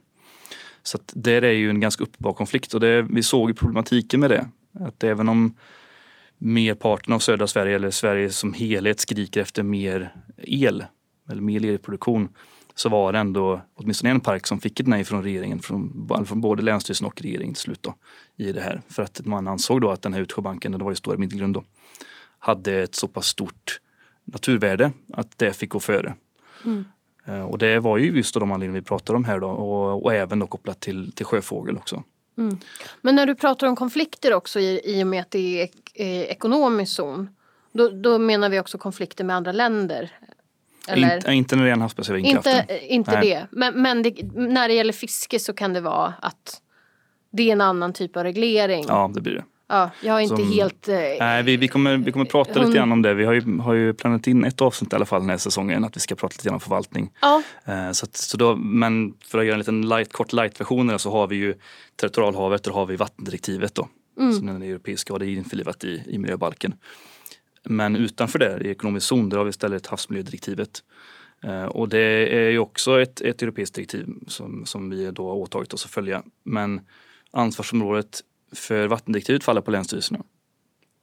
Så att där är ju en ganska uppenbar konflikt och det, vi såg ju problematiken med det. Att även om merparten av södra Sverige eller Sverige som helhet skriker efter mer el eller mer elproduktion så var det ändå åtminstone en park som fick ett nej från regeringen, från, från både Länsstyrelsen och regeringen till slut då, i det här. För att man ansåg då att den här utsjöbanken, det var ju Stora Middelgrund då, hade ett så pass stort naturvärde att det fick gå före. Mm. Eh, och det var ju just de anledningar vi pratade om här då och, och även då kopplat till, till sjöfågel också. Mm. Men när du pratar om konflikter också i, i och med att det är ekonomisk zon då, då menar vi också konflikter med andra länder? Eller? Inte, inte när det är en havsbaserad Inte, inte det. Men, men det, när det gäller fiske så kan det vara att det är en annan typ av reglering. Ja, det blir det. Ja, jag är inte Som, helt... Eh, nej, vi, vi, kommer, vi kommer prata hon, lite grann om det. Vi har ju, har ju planerat in ett avsnitt i alla fall den här säsongen att vi ska prata lite grann om förvaltning. Ja. Eh, så, så då, men för att göra en liten light, kort light-version så har vi ju territorialhavet och har vi vattendirektivet då. Mm. Som den europeiska och det är införlivat i, i miljöbalken. Men utanför det, i ekonomisk zon, där har vi istället havsmiljödirektivet. Eh, och det är ju också ett, ett europeiskt direktiv som, som vi då har åtagit oss att följa. Men ansvarsområdet för vattendirektivet faller på länsstyrelserna.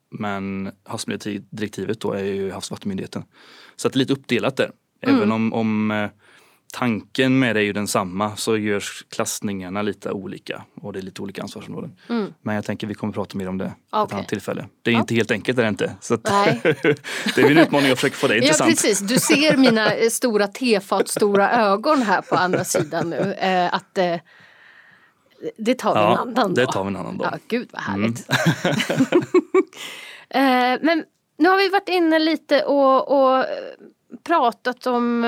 Men havsmiljödirektivet då är ju Havs och vattenmyndigheten. Så att det är lite uppdelat där. Mm. Även om, om eh, tanken med det är ju densamma så görs klassningarna lite olika och det är lite olika ansvarsområden. Mm. Men jag tänker vi kommer prata mer om det okay. ett annat tillfälle. Det är ja. inte helt enkelt är det inte. Så Nej. det är en utmaning att försöka få det intressant. Ja precis, du ser mina eh, stora tefat stora ögon här på andra sidan nu. Eh, att eh, det tar vi ja, en annan dag. Det tar vi en annan dag. Ja, gud vad härligt. Mm. men nu har vi varit inne lite och, och pratat om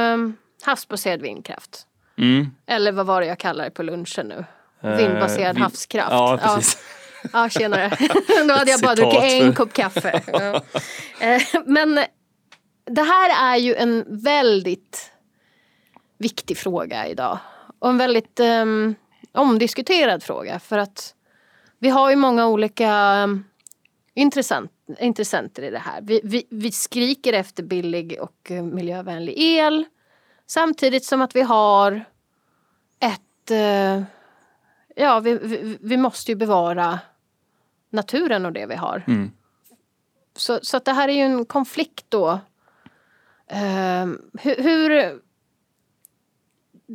havsbaserad vindkraft. Mm. Eller vad var det jag kallade det på lunchen nu? Eh, Vindbaserad uh, havskraft. Ja, precis. Ja, ja tjenare. Då hade jag bara druckit en kopp kaffe. Ja. Eh, men det här är ju en väldigt viktig fråga idag. Och en väldigt um, omdiskuterad fråga. För att vi har ju många olika um, intressant, intressenter i det här. Vi, vi, vi skriker efter billig och miljövänlig el. Samtidigt som att vi har ett... Eh, ja, vi, vi, vi, måste ju bevara naturen och det vi har. Mm. Så, så att det här är ju en konflikt då. Eh, hur, hur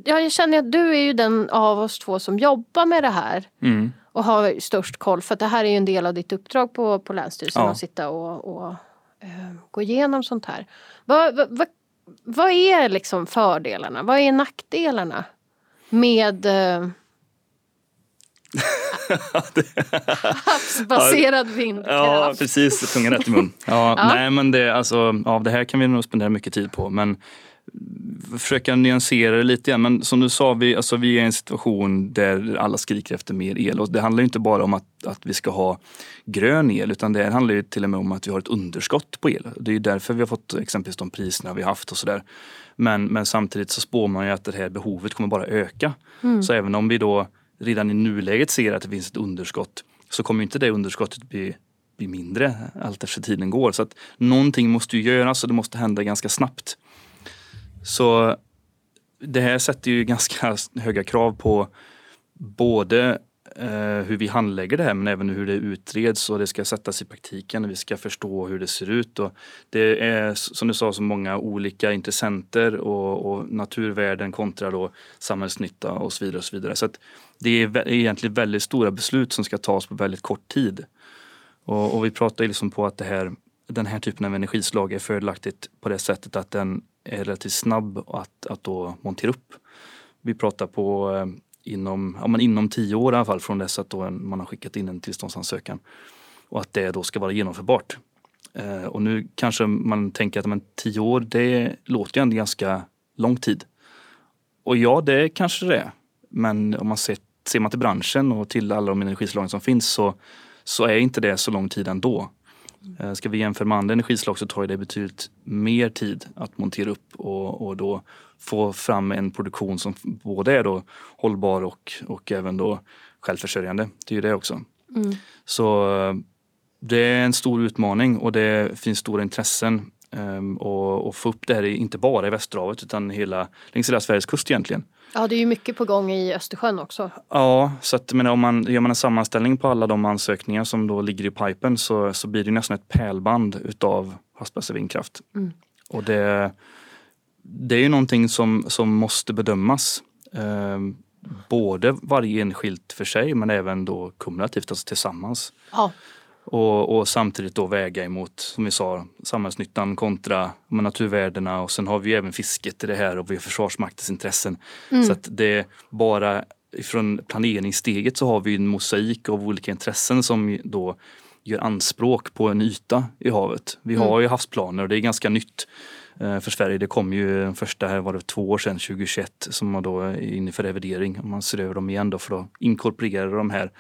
jag känner att du är ju den av oss två som jobbar med det här. Mm. Och har störst koll. För att det här är ju en del av ditt uppdrag på, på Länsstyrelsen. Ja. Att sitta och, och uh, gå igenom sånt här. Vad, vad, vad är liksom fördelarna? Vad är nackdelarna med eh, havsbaserad vindkraft? Ja, precis. Tungan rätt i mun. Ja, ja. Nej, men det, alltså, ja, det här kan vi nog spendera mycket tid på. Men försöka nyansera det lite grann. Men som du sa, vi, alltså, vi är i en situation där alla skriker efter mer el. Och det handlar inte bara om att, att vi ska ha grön el utan det handlar ju till och med om att vi har ett underskott på el. Det är därför vi har fått exempelvis de priserna vi har haft och sådär. Men, men samtidigt så spår man ju att det här behovet kommer bara öka. Mm. Så även om vi då redan i nuläget ser att det finns ett underskott så kommer inte det underskottet bli, bli mindre allt efter tiden går. Så att någonting måste ju göras och det måste hända ganska snabbt. Så det här sätter ju ganska höga krav på både eh, hur vi handlägger det här men även hur det utreds och det ska sättas i praktiken. Vi ska förstå hur det ser ut. Och det är som du sa så många olika intressenter och, och naturvärden kontra då samhällsnytta och så vidare. Och så vidare. Så det är egentligen väldigt stora beslut som ska tas på väldigt kort tid. Och, och vi pratar liksom på att det här, den här typen av energislag är fördelaktigt på det sättet att den är relativt snabb att, att då montera upp. Vi pratar på eh, inom, ja, men inom tio år i alla fall från dess att då man har skickat in en tillståndsansökan. Och att det då ska vara genomförbart. Eh, och nu kanske man tänker att men, tio år det låter ju ändå ganska lång tid. Och ja, det kanske det är. Men om man ser, ser man till branschen och till alla de energislagen som finns så, så är inte det så lång tid ändå. Eh, ska vi jämföra med andra energislag så tar det betydligt mer tid att montera upp och, och då få fram en produktion som både är då hållbar och, och även då självförsörjande. Det är ju det också. Mm. Så eh, det är en stor utmaning och det finns stora intressen och, och få upp det här inte bara i Västerhavet utan hela, längs hela Sveriges kust egentligen. Ja, det är ju mycket på gång i Östersjön också. Ja, så att, men om man gör man en sammanställning på alla de ansökningar som då ligger i pipen så, så blir det nästan ett pärlband utav havsbaserad vindkraft. Mm. Och det, det är ju någonting som, som måste bedömas. Eh, både varje enskilt för sig men även då kumulativt, alltså tillsammans. Ja. Och, och, samtidigt då väga emot, som vi sa, samhällsnyttan kontra naturvärdena och sen har vi även fisket i det här och vi har Försvarsmaktens intressen. Mm. Så att det bara från planeringssteget så har vi en mosaik av olika intressen som då gör anspråk på en yta i havet. Vi har mm. ju havsplaner och det är ganska nytt eh, för Sverige. Det kom ju den första här var det två år sedan, 2021, som man då är inne för revidering. Man ser över dem igen då för att inkorporera de här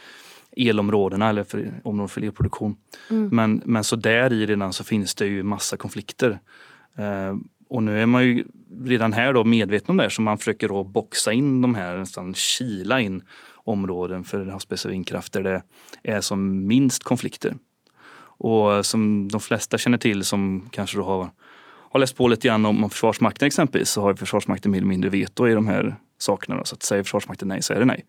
elområdena eller för områden för elproduktion. Mm. Men, men så där i redan så finns det ju massa konflikter. Eh, och nu är man ju redan här då medveten om det så man försöker då boxa in de här, nästan kila in områden för havsbaserad vindkraft där det är som minst konflikter. Och som de flesta känner till som kanske då har, har läst på lite grann om, om Försvarsmakten exempelvis så har Försvarsmakten mer eller mindre veto i de här sakerna. Då. Så att säger Försvarsmakten nej så är det nej.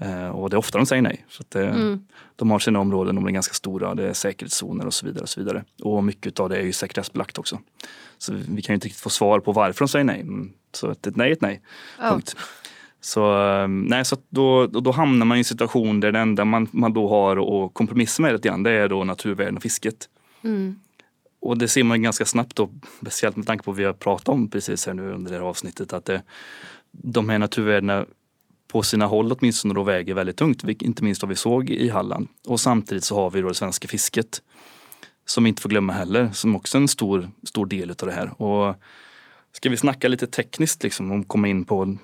Eh, och det är ofta de säger nej. Så det, mm. De har sina områden, de är ganska stora, det är säkerhetszoner och så vidare. Och så vidare. Och mycket av det är ju sekretessbelagt också. Så vi kan ju inte riktigt få svar på varför de säger nej. Mm, så ett, ett nej är ett nej. Oh. Punkt. Så, eh, nej, så då, då hamnar man i en situation där det enda man, man då har att kompromissa med lite grann, det är då naturvärden och fisket. Mm. Och det ser man ganska snabbt då, speciellt med tanke på vad vi har pratat om precis här nu under det här avsnittet, att det, de här naturvärdena på sina håll åtminstone då väger väldigt tungt, inte minst vad vi såg i Halland. Och samtidigt så har vi då det svenska fisket som vi inte får glömma heller, som också är en stor, stor del av det här. Och ska vi snacka lite tekniskt liksom och komma in på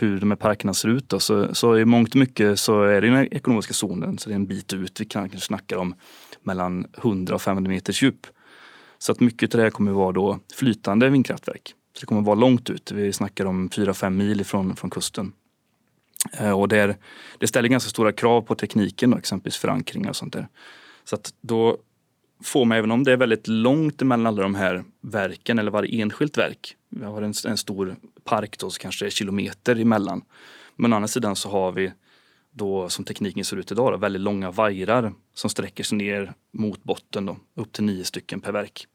hur de här parkerna ser ut då, så, så i mångt och mycket så är det den ekonomiska zonen, så det är en bit ut. Vi kan kanske snacka om mellan 100 och 500 meters djup. Så att mycket av det här kommer att vara då flytande vindkraftverk. Så det kommer att vara långt ut. Vi snackar om 4-5 mil ifrån från kusten. Eh, och det, det ställer ganska stora krav på tekniken, då, exempelvis förankringar och sånt där. Så att då får man, även om det är väldigt långt mellan alla de här verken eller varje enskilt verk. Vi har en, en stor park då så kanske det är kilometer emellan. Men å andra sidan så har vi då som tekniken ser ut idag då, väldigt långa vajrar som sträcker sig ner mot botten då, upp till nio stycken per verk.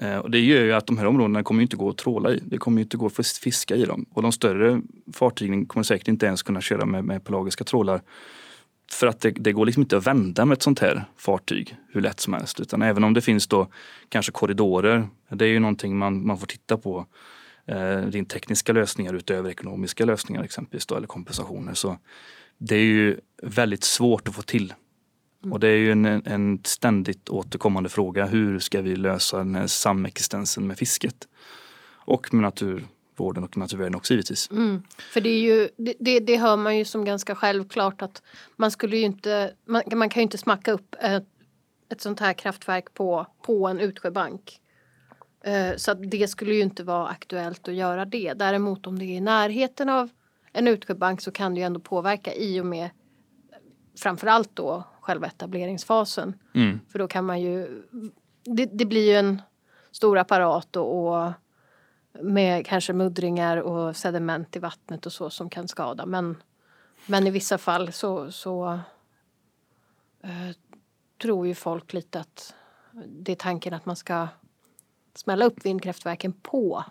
Eh, och det gör ju att de här områdena kommer inte gå att tråla i. Det kommer inte gå att fiska i dem. Och de större fartygen kommer säkert inte ens kunna köra med, med pelagiska trålar. För att det, det, går liksom inte att vända med ett sånt här fartyg hur lätt som helst. Utan även om det finns då kanske korridorer. Det är ju någonting man, man får titta på. Eh, rent tekniska lösningar utöver ekonomiska lösningar exempelvis då, eller kompensationer. Så det är ju väldigt svårt att få till och det är ju en, en ständigt återkommande fråga. Hur ska vi lösa den här samexistensen med fisket? Och med naturvården och naturvärden också givetvis. Mm. För det, är ju, det, det, det hör man ju som ganska självklart att man skulle ju inte, man, man kan ju inte smacka upp ett, ett sånt här kraftverk på, på en utsjöbank. Eh, så att det skulle ju inte vara aktuellt att göra det. Däremot om det är i närheten av en utsjöbank så kan det ju ändå påverka i och med framförallt då själva etableringsfasen. Mm. För då kan man ju, det, det blir ju en stor apparat och, och med kanske muddringar och sediment i vattnet och så som kan skada. Men, men i vissa fall så, så eh, tror ju folk lite att det är tanken att man ska smälla upp vindkraftverken på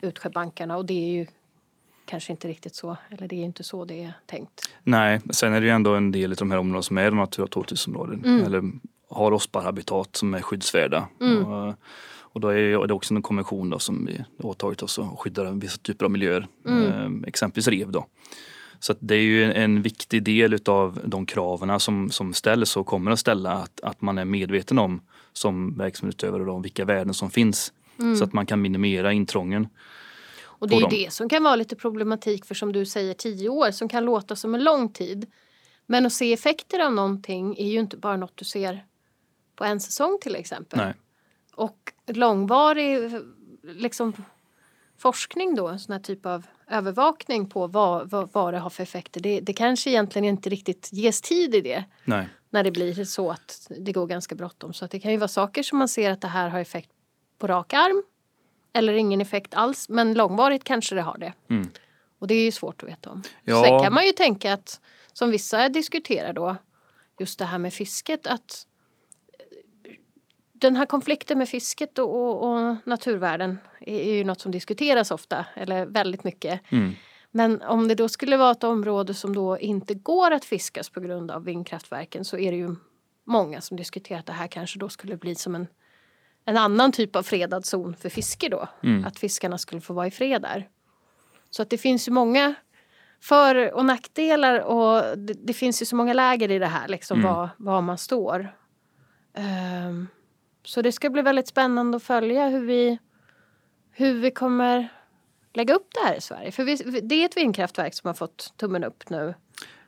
utsjöbankarna och det är ju kanske inte riktigt så, eller det är inte så det är tänkt. Nej, sen är det ju ändå en del av de här områdena som är Natura 2000-områden Mm. eller har OSPAR-habitat som är skyddsvärda. Mm. Och, och då är det också en konvention då som vi åtagit oss att skydda vissa typer av miljöer, Mm. eh, exempelvis rev. Då. Så det är ju en viktig del utav de kraven som, som ställs och kommer att ställa att, att man är medveten om som verksamhetsutövare då, vilka värden som finns Mm. så att man kan minimera intrången. Och det är dem. det som kan vara lite problematik för som du säger tio år som kan låta som en lång tid. Men att se effekter av någonting är ju inte bara något du ser på en säsong till exempel. Nej. Och långvarig liksom, forskning då, en sån här typ av övervakning på vad, vad, vad det har för effekter. Det, det kanske egentligen inte riktigt ges tid i det Nej. när det blir så att det går ganska bråttom. Så att det kan ju vara saker som man ser att det här har effekt på rak arm eller ingen effekt alls. Men långvarigt kanske det har det. Mm. Och det är ju svårt att veta om. Ja. Sen kan man ju tänka att som vissa diskuterar då just det här med fisket att eh, den här konflikten med fisket och, och, och naturvärden är, är ju något som diskuteras ofta eller väldigt mycket. Mm. Men om det då skulle vara ett område som då inte går att fiskas på grund av vindkraftverken så är det ju många som diskuterar att det här kanske då skulle bli som en, en annan typ av fredad zon för fiske då. Mm. Att fiskarna skulle få vara i fred där. Så att det finns ju många för och nackdelar och det, det finns ju så många läger i det här liksom Mm. var, var man står. Ehm, så det ska bli väldigt spännande att följa hur vi, hur vi kommer lägga upp det här i Sverige. För vi, det är ett vindkraftverk som har fått tummen upp nu.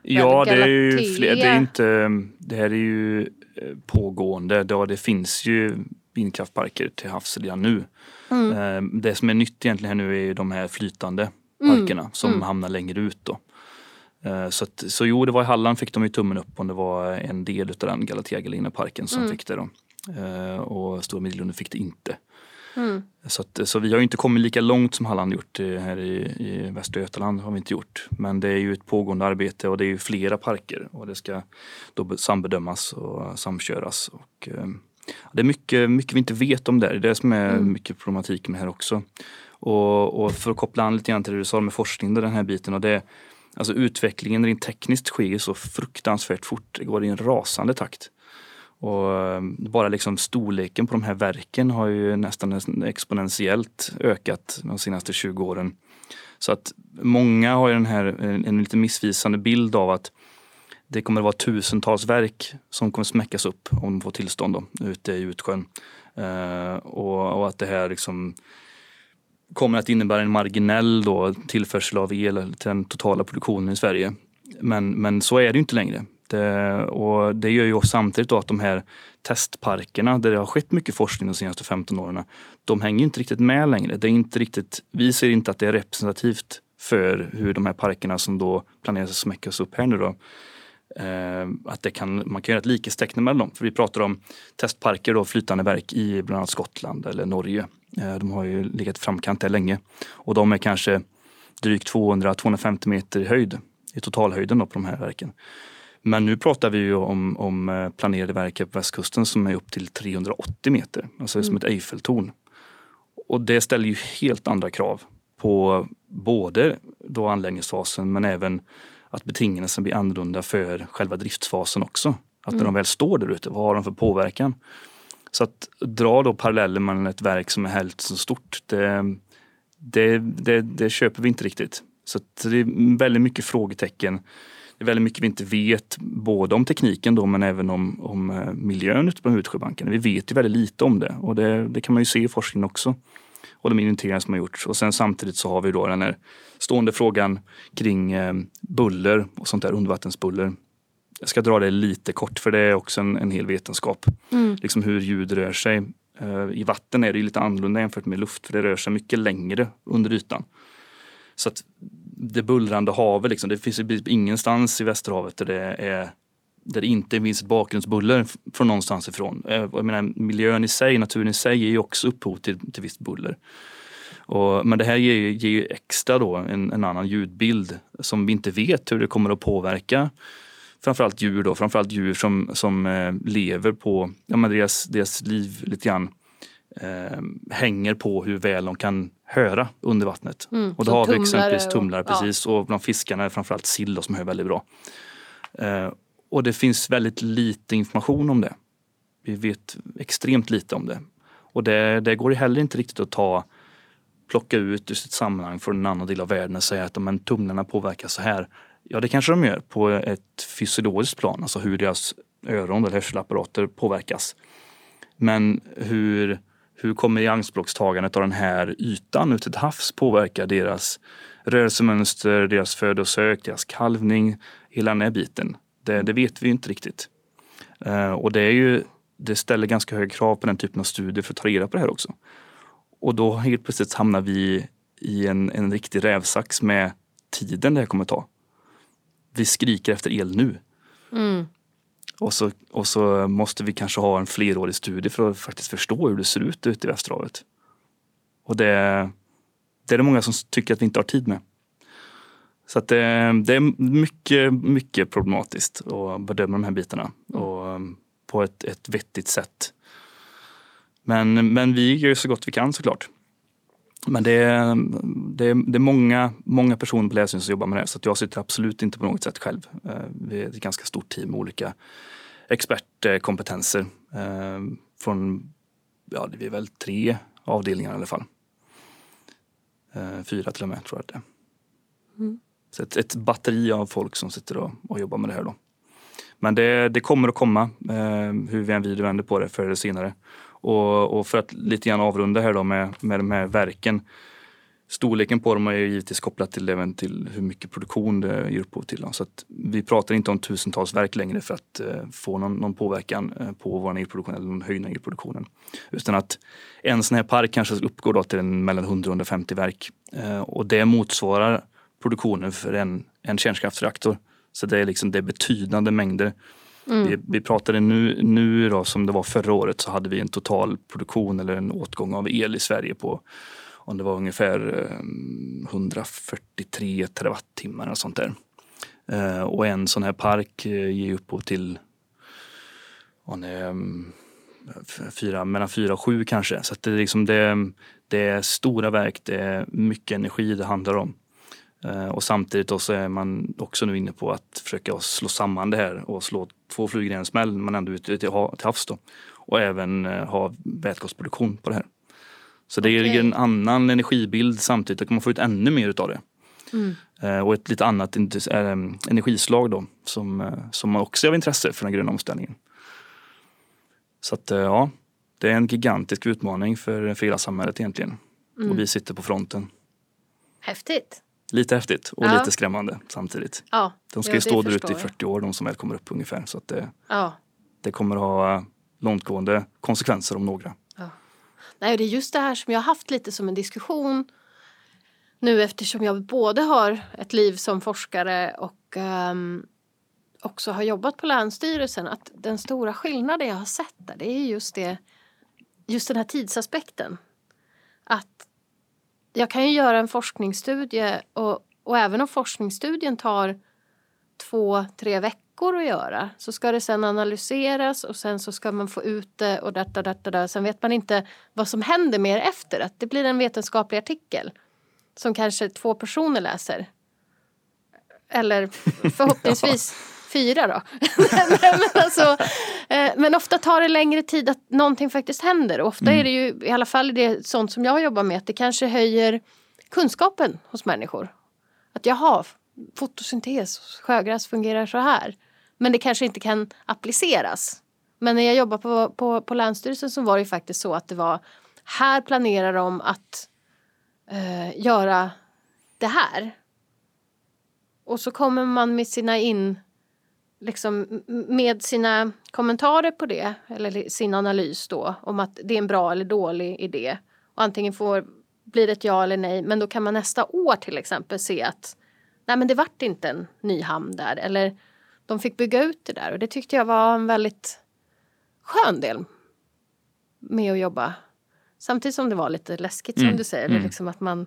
Ja, det är ju fler, det är inte, det här är ju eh, pågående. Ja, det finns ju vindkraftparker till havs redan nu. Mm. Eh, Det som är nytt egentligen här nu är ju de här flytande Mm, parkerna som mm. hamnar längre ut då. Eh, Så, att, så jo, det var i Halland fick de ju tummen upp om det var en del utav den Galatea Galina parken som Mm. fick det då. Eh, Och Stora Middelgrund fick det inte. Mm. Så, att, så vi har inte kommit lika långt som Halland gjort här i, i Västra Götaland. har vi inte gjort. Men det är ju ett pågående arbete och det är ju flera parker och det ska då be- sambedömas och samköras. Och, eh, det är mycket, mycket vi inte vet om det. Det är det som är Mm. mycket problematik med det här också. Och, och för att koppla an lite grann till det du sa med forskning, den här biten. Och det, alltså utvecklingen rent tekniskt sker så fruktansvärt fort. Det går i en rasande takt. Och eh, bara liksom storleken på de här verken har ju nästan exponentiellt ökat de senaste 20 åren. Så att många har ju den här, en lite missvisande bild av att det kommer att vara tusentals verk som kommer smäckas upp om de får tillstånd då, ute i utsjön. Eh, och, och att det här liksom kommer att innebära en marginell då, tillförsel av el till den totala produktionen i Sverige. Men, men så är det ju inte längre. Det, och det gör ju samtidigt då att de här testparkerna där det har skett mycket forskning de senaste 15 åren, de hänger inte riktigt med längre. Det är inte riktigt, vi ser inte att det är representativt för hur de här parkerna som då planeras att smäckas upp här nu då, att det kan, man kan göra ett likhetstecken mellan dem. För vi pratar om testparker och flytande verk i bland annat Skottland eller Norge. Eh, de har ju legat framkant där länge. Och de är kanske drygt 200-250 meter i höjd, i totalhöjden på de här verken. Men nu pratar vi ju om, om eh, planerade verk på västkusten som är upp till 380 meter, alltså som ett Eiffeltorn. Och det ställer ju helt andra krav på både då anläggningsfasen men även att betingelserna blir annorlunda för själva driftsfasen också. Att när de väl står där ute, vad har de för påverkan? Så att dra då paralleller mellan ett verk som är hälften så stort, det, det, det, det köper vi inte riktigt. Så det är väldigt mycket frågetecken. Det är väldigt mycket vi inte vet, både om tekniken då men även om, om eh, miljön ute på utsjöbankarna. Vi vet ju väldigt lite om det och det, det kan man ju se i forskningen också. Och de inventeringar som har gjorts. Och sen samtidigt så har vi då den här stående frågan kring eh, buller och sånt där undervattensbuller. Jag ska dra det lite kort för det är också en, en hel vetenskap. Mm. Liksom hur ljud rör sig. Eh, I vatten är det lite annorlunda jämfört med luft för det rör sig mycket längre under ytan. Så att det bullrande havet, liksom, det finns ingenstans i Västerhavet där det, är, där det inte finns bakgrundsbuller från någonstans ifrån. Eh, jag menar, miljön i sig, naturen i sig är ju också upphov till, till visst buller. Och, men det här ger, ger ju extra då en, en, annan ljudbild som vi inte vet hur det kommer att påverka framförallt djur då, framförallt djur som, som eh, lever på, ja men deras, deras liv lite grann eh, hänger på hur väl de kan höra under vattnet. Mm, och då har vi exempelvis tumlare, och, precis, ja. och bland fiskarna är framförallt sill som hör väldigt bra. Eh, och det finns väldigt lite information om det. Vi vet extremt lite om det. Och det, det går heller inte riktigt att ta plocka ut ur sitt sammanhang från en annan del av världen och säga att men, tumlarna påverkas så här. Ja, det kanske de gör på ett fysiologiskt plan, alltså hur deras öron eller hörselapparater påverkas. Men hur, hur kommer ianspråkstagandet av den här ytan ute till havs påverka deras rörelsemönster, deras födosök, deras kalvning, hela den här biten? Det, det vet vi inte riktigt. Uh, och det, är ju, det ställer ganska höga krav på den typen av studier för att ta reda på det här också. Och då helt plötsligt hamnar vi i en, en riktig rävsax med tiden det här kommer ta. Vi skriker efter el nu. Mm. Och, så, och så måste vi kanske ha en flerårig studie för att faktiskt förstå hur det ser ut ute i Västerhavet. Och det, det är det många som tycker att vi inte har tid med. Så att det, det är mycket, mycket problematiskt att bedöma de här bitarna och, um, på ett, ett vettigt sätt. Men, men vi gör så gott vi kan såklart. Men det är, det är, det är många, många personer på läsningen som jobbar med det så jag sitter absolut inte på något sätt själv. Eh, vi är ett ganska stort team med olika expertkompetenser. Eh, från, ja det är väl tre avdelningar i alla fall. Eh, fyra till och med tror jag det är. Mm. Så ett, ett, batteri av folk som sitter och, och jobbar med det här då. Men det, det kommer att komma, eh, hur vi än vrider vänder på det förr eller senare. Och, och, för att lite grann avrunda här då med, med de här verken. Storleken på dem är givetvis kopplat till, även till hur mycket produktion det ger upphov till. Så att vi pratar inte om tusentals verk längre för att eh, få någon, någon, påverkan eh, på vår elproduktion eller någon höjning av elproduktionen. Utan att en sån här park kanske uppgår då till en, mellan 100 och 150 verk. Eh, och det motsvarar produktionen för en, en kärnkraftsreaktor. Så det är, liksom, det är betydande mängder Mm. Vi, vi, pratade nu, nu då, som det var förra året så hade vi en total produktion eller en åtgång av el i Sverige på om det var ungefär 143 eh, terawattimmar och sånt där. Eh, och en sån här park eh, ger upphov till mm, fyra, mellan fyra och sju kanske. Så det, är liksom det, det är stora verk, det är mycket energi det handlar om. Eh, och samtidigt så är man också nu inne på att försöka slå samman det här och slå två flugor i en smäll men ändå ute till havs då. Och även eh, ha vätgasproduktion på det här. Så det okay. ger en annan energibild samtidigt, då kan man få ut ännu mer utav det. Mm. Eh, och ett lite annat energislag då som, som också är av intresse för den gröna omställningen. Så att ja, det är en gigantisk utmaning för, för hela samhället egentligen. Mm. Och vi sitter på fronten. Häftigt. Lite häftigt och ja. lite skrämmande samtidigt. Ja, de ska ju stå där ute i 40 år de som väl kommer upp ungefär. Så att det, ja. det kommer att ha långtgående konsekvenser om några. Ja. Nej, det är just det här som jag har haft lite som en diskussion nu eftersom jag både har ett liv som forskare och um, också har jobbat på Länsstyrelsen. Att den stora skillnaden jag har sett där det är just det just den här tidsaspekten. Att jag kan ju göra en forskningsstudie och, och även om forskningsstudien tar två, tre veckor att göra så ska det sen analyseras och sen så ska man få ut det och detta, detta, detta. Sen vet man inte vad som händer mer efter. Att det blir en vetenskaplig artikel som kanske två personer läser. Eller förhoppningsvis fyra då. men, alltså, eh, men ofta tar det längre tid att någonting faktiskt händer. Och ofta mm. är det ju, i alla fall det sånt som jag jobbar med, att det kanske höjer kunskapen hos människor. Att jaha, fotosyntes, sjögräs fungerar så här. Men det kanske inte kan appliceras. Men när jag jobbade på, på, på Länsstyrelsen så var det ju faktiskt så att det var här planerar de att eh, göra det här. Och så kommer man med sina in liksom med sina kommentarer på det eller sin analys då om att det är en bra eller dålig idé. Och antingen får, blir det ett ja eller nej men då kan man nästa år till exempel se att nej men det vart inte en ny hamn där eller de fick bygga ut det där och det tyckte jag var en väldigt skön del med att jobba. Samtidigt som det var lite läskigt Mm, som du säger. mm. Liksom att man,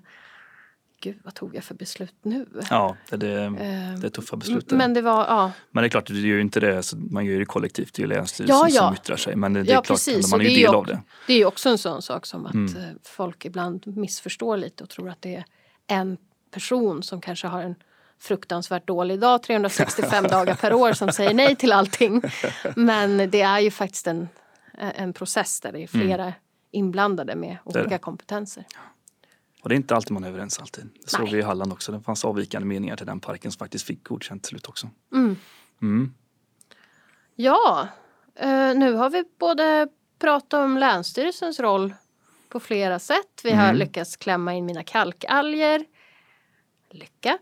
gud vad tog jag för beslut nu? Ja, det, det, Eh, det är tuffa beslut. Men det var, ja. Men det är klart, du gör ju inte det, så man gör det kollektivt, det är ju Länsstyrelsen Ja, ja. som yttrar sig. Men det, det är Ja, klart, precis. man är ju är del ju av det. Det är ju också en sån sak som att Mm. eh, folk ibland missförstår lite och tror att det är en person som kanske har en fruktansvärt dålig dag 365 dagar per år som säger nej till allting. Men det är ju faktiskt en, en process där det är flera inblandade med Mm. är det. olika kompetenser. Och det är inte alltid man är överens alltid. Det såg vi i Halland också. Det fanns avvikande meningar till den parken som faktiskt fick godkänt till slut också. Mm. Mm. Ja, eh, nu har vi både pratat om Länsstyrelsens roll på flera sätt. Vi har Mm. lyckats klämma in mina kalkalger. Lycka.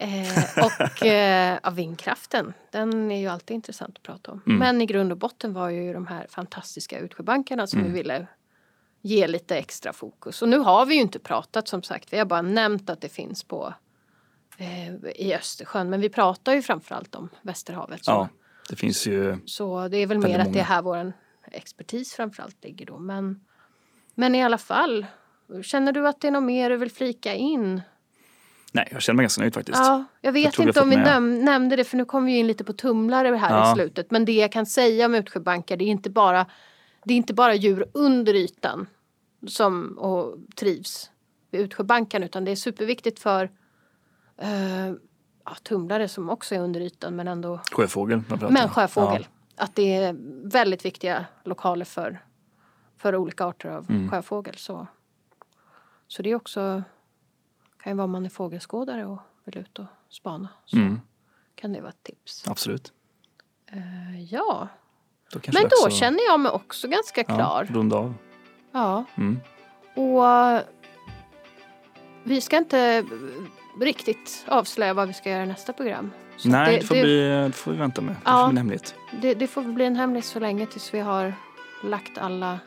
Eh, och eh, ja, vindkraften, den är ju alltid intressant att prata om. Mm. Men i grund och botten var ju de här fantastiska utsjöbankarna som Mm. vi ville ge lite extra fokus. Och nu har vi ju inte pratat som sagt, vi har bara nämnt att det finns på eh, i Östersjön. Men vi pratar ju framförallt om Västerhavet. Så. Ja, det finns ju Så det är väl mer att det är här vår expertis framförallt ligger då. Men, men i alla fall, känner du att det är något mer du vill flika in? Nej, jag känner mig ganska nöjd faktiskt. Ja, jag vet vi inte om vi näm- nämnde det för nu kommer vi in lite på tumlare här Ja. i slutet. Men det jag kan säga om utsjöbankar det är inte bara, det är inte bara djur under ytan som och trivs vid utsjöbankarna utan det är superviktigt för eh, ja, tumlare som också är under ytan men ändå Sjöfågel. Men sjöfågel. Att det är väldigt viktiga lokaler för, för olika arter av Mm. sjöfågel. Så, så det är också, kan ju vara om man är fågelskådare och vill ut och spana. Så Ja. Mm, kan det vara ett tips. absolut. Eh, ja, Då men då att- känner jag mig också ganska klar. Ja, runda av. Ja, Mm. och vi ska inte riktigt avslöja vad vi ska göra i nästa program. Så Nej, det, det, får det, Bli, det får vi vänta med. Det Ja. får bli en hemlighet. det, det får bli en hemlis så länge tills vi har lagt alla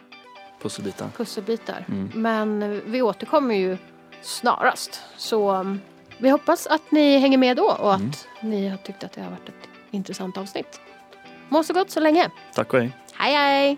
Pusselbitar. pusselbitar. Mm. Men vi återkommer ju snarast. Så um, vi hoppas att ni hänger med då och att Mm. ni har tyckt att det har varit ett intressant avsnitt må så gott så länge. Tack och hej. Hej hej.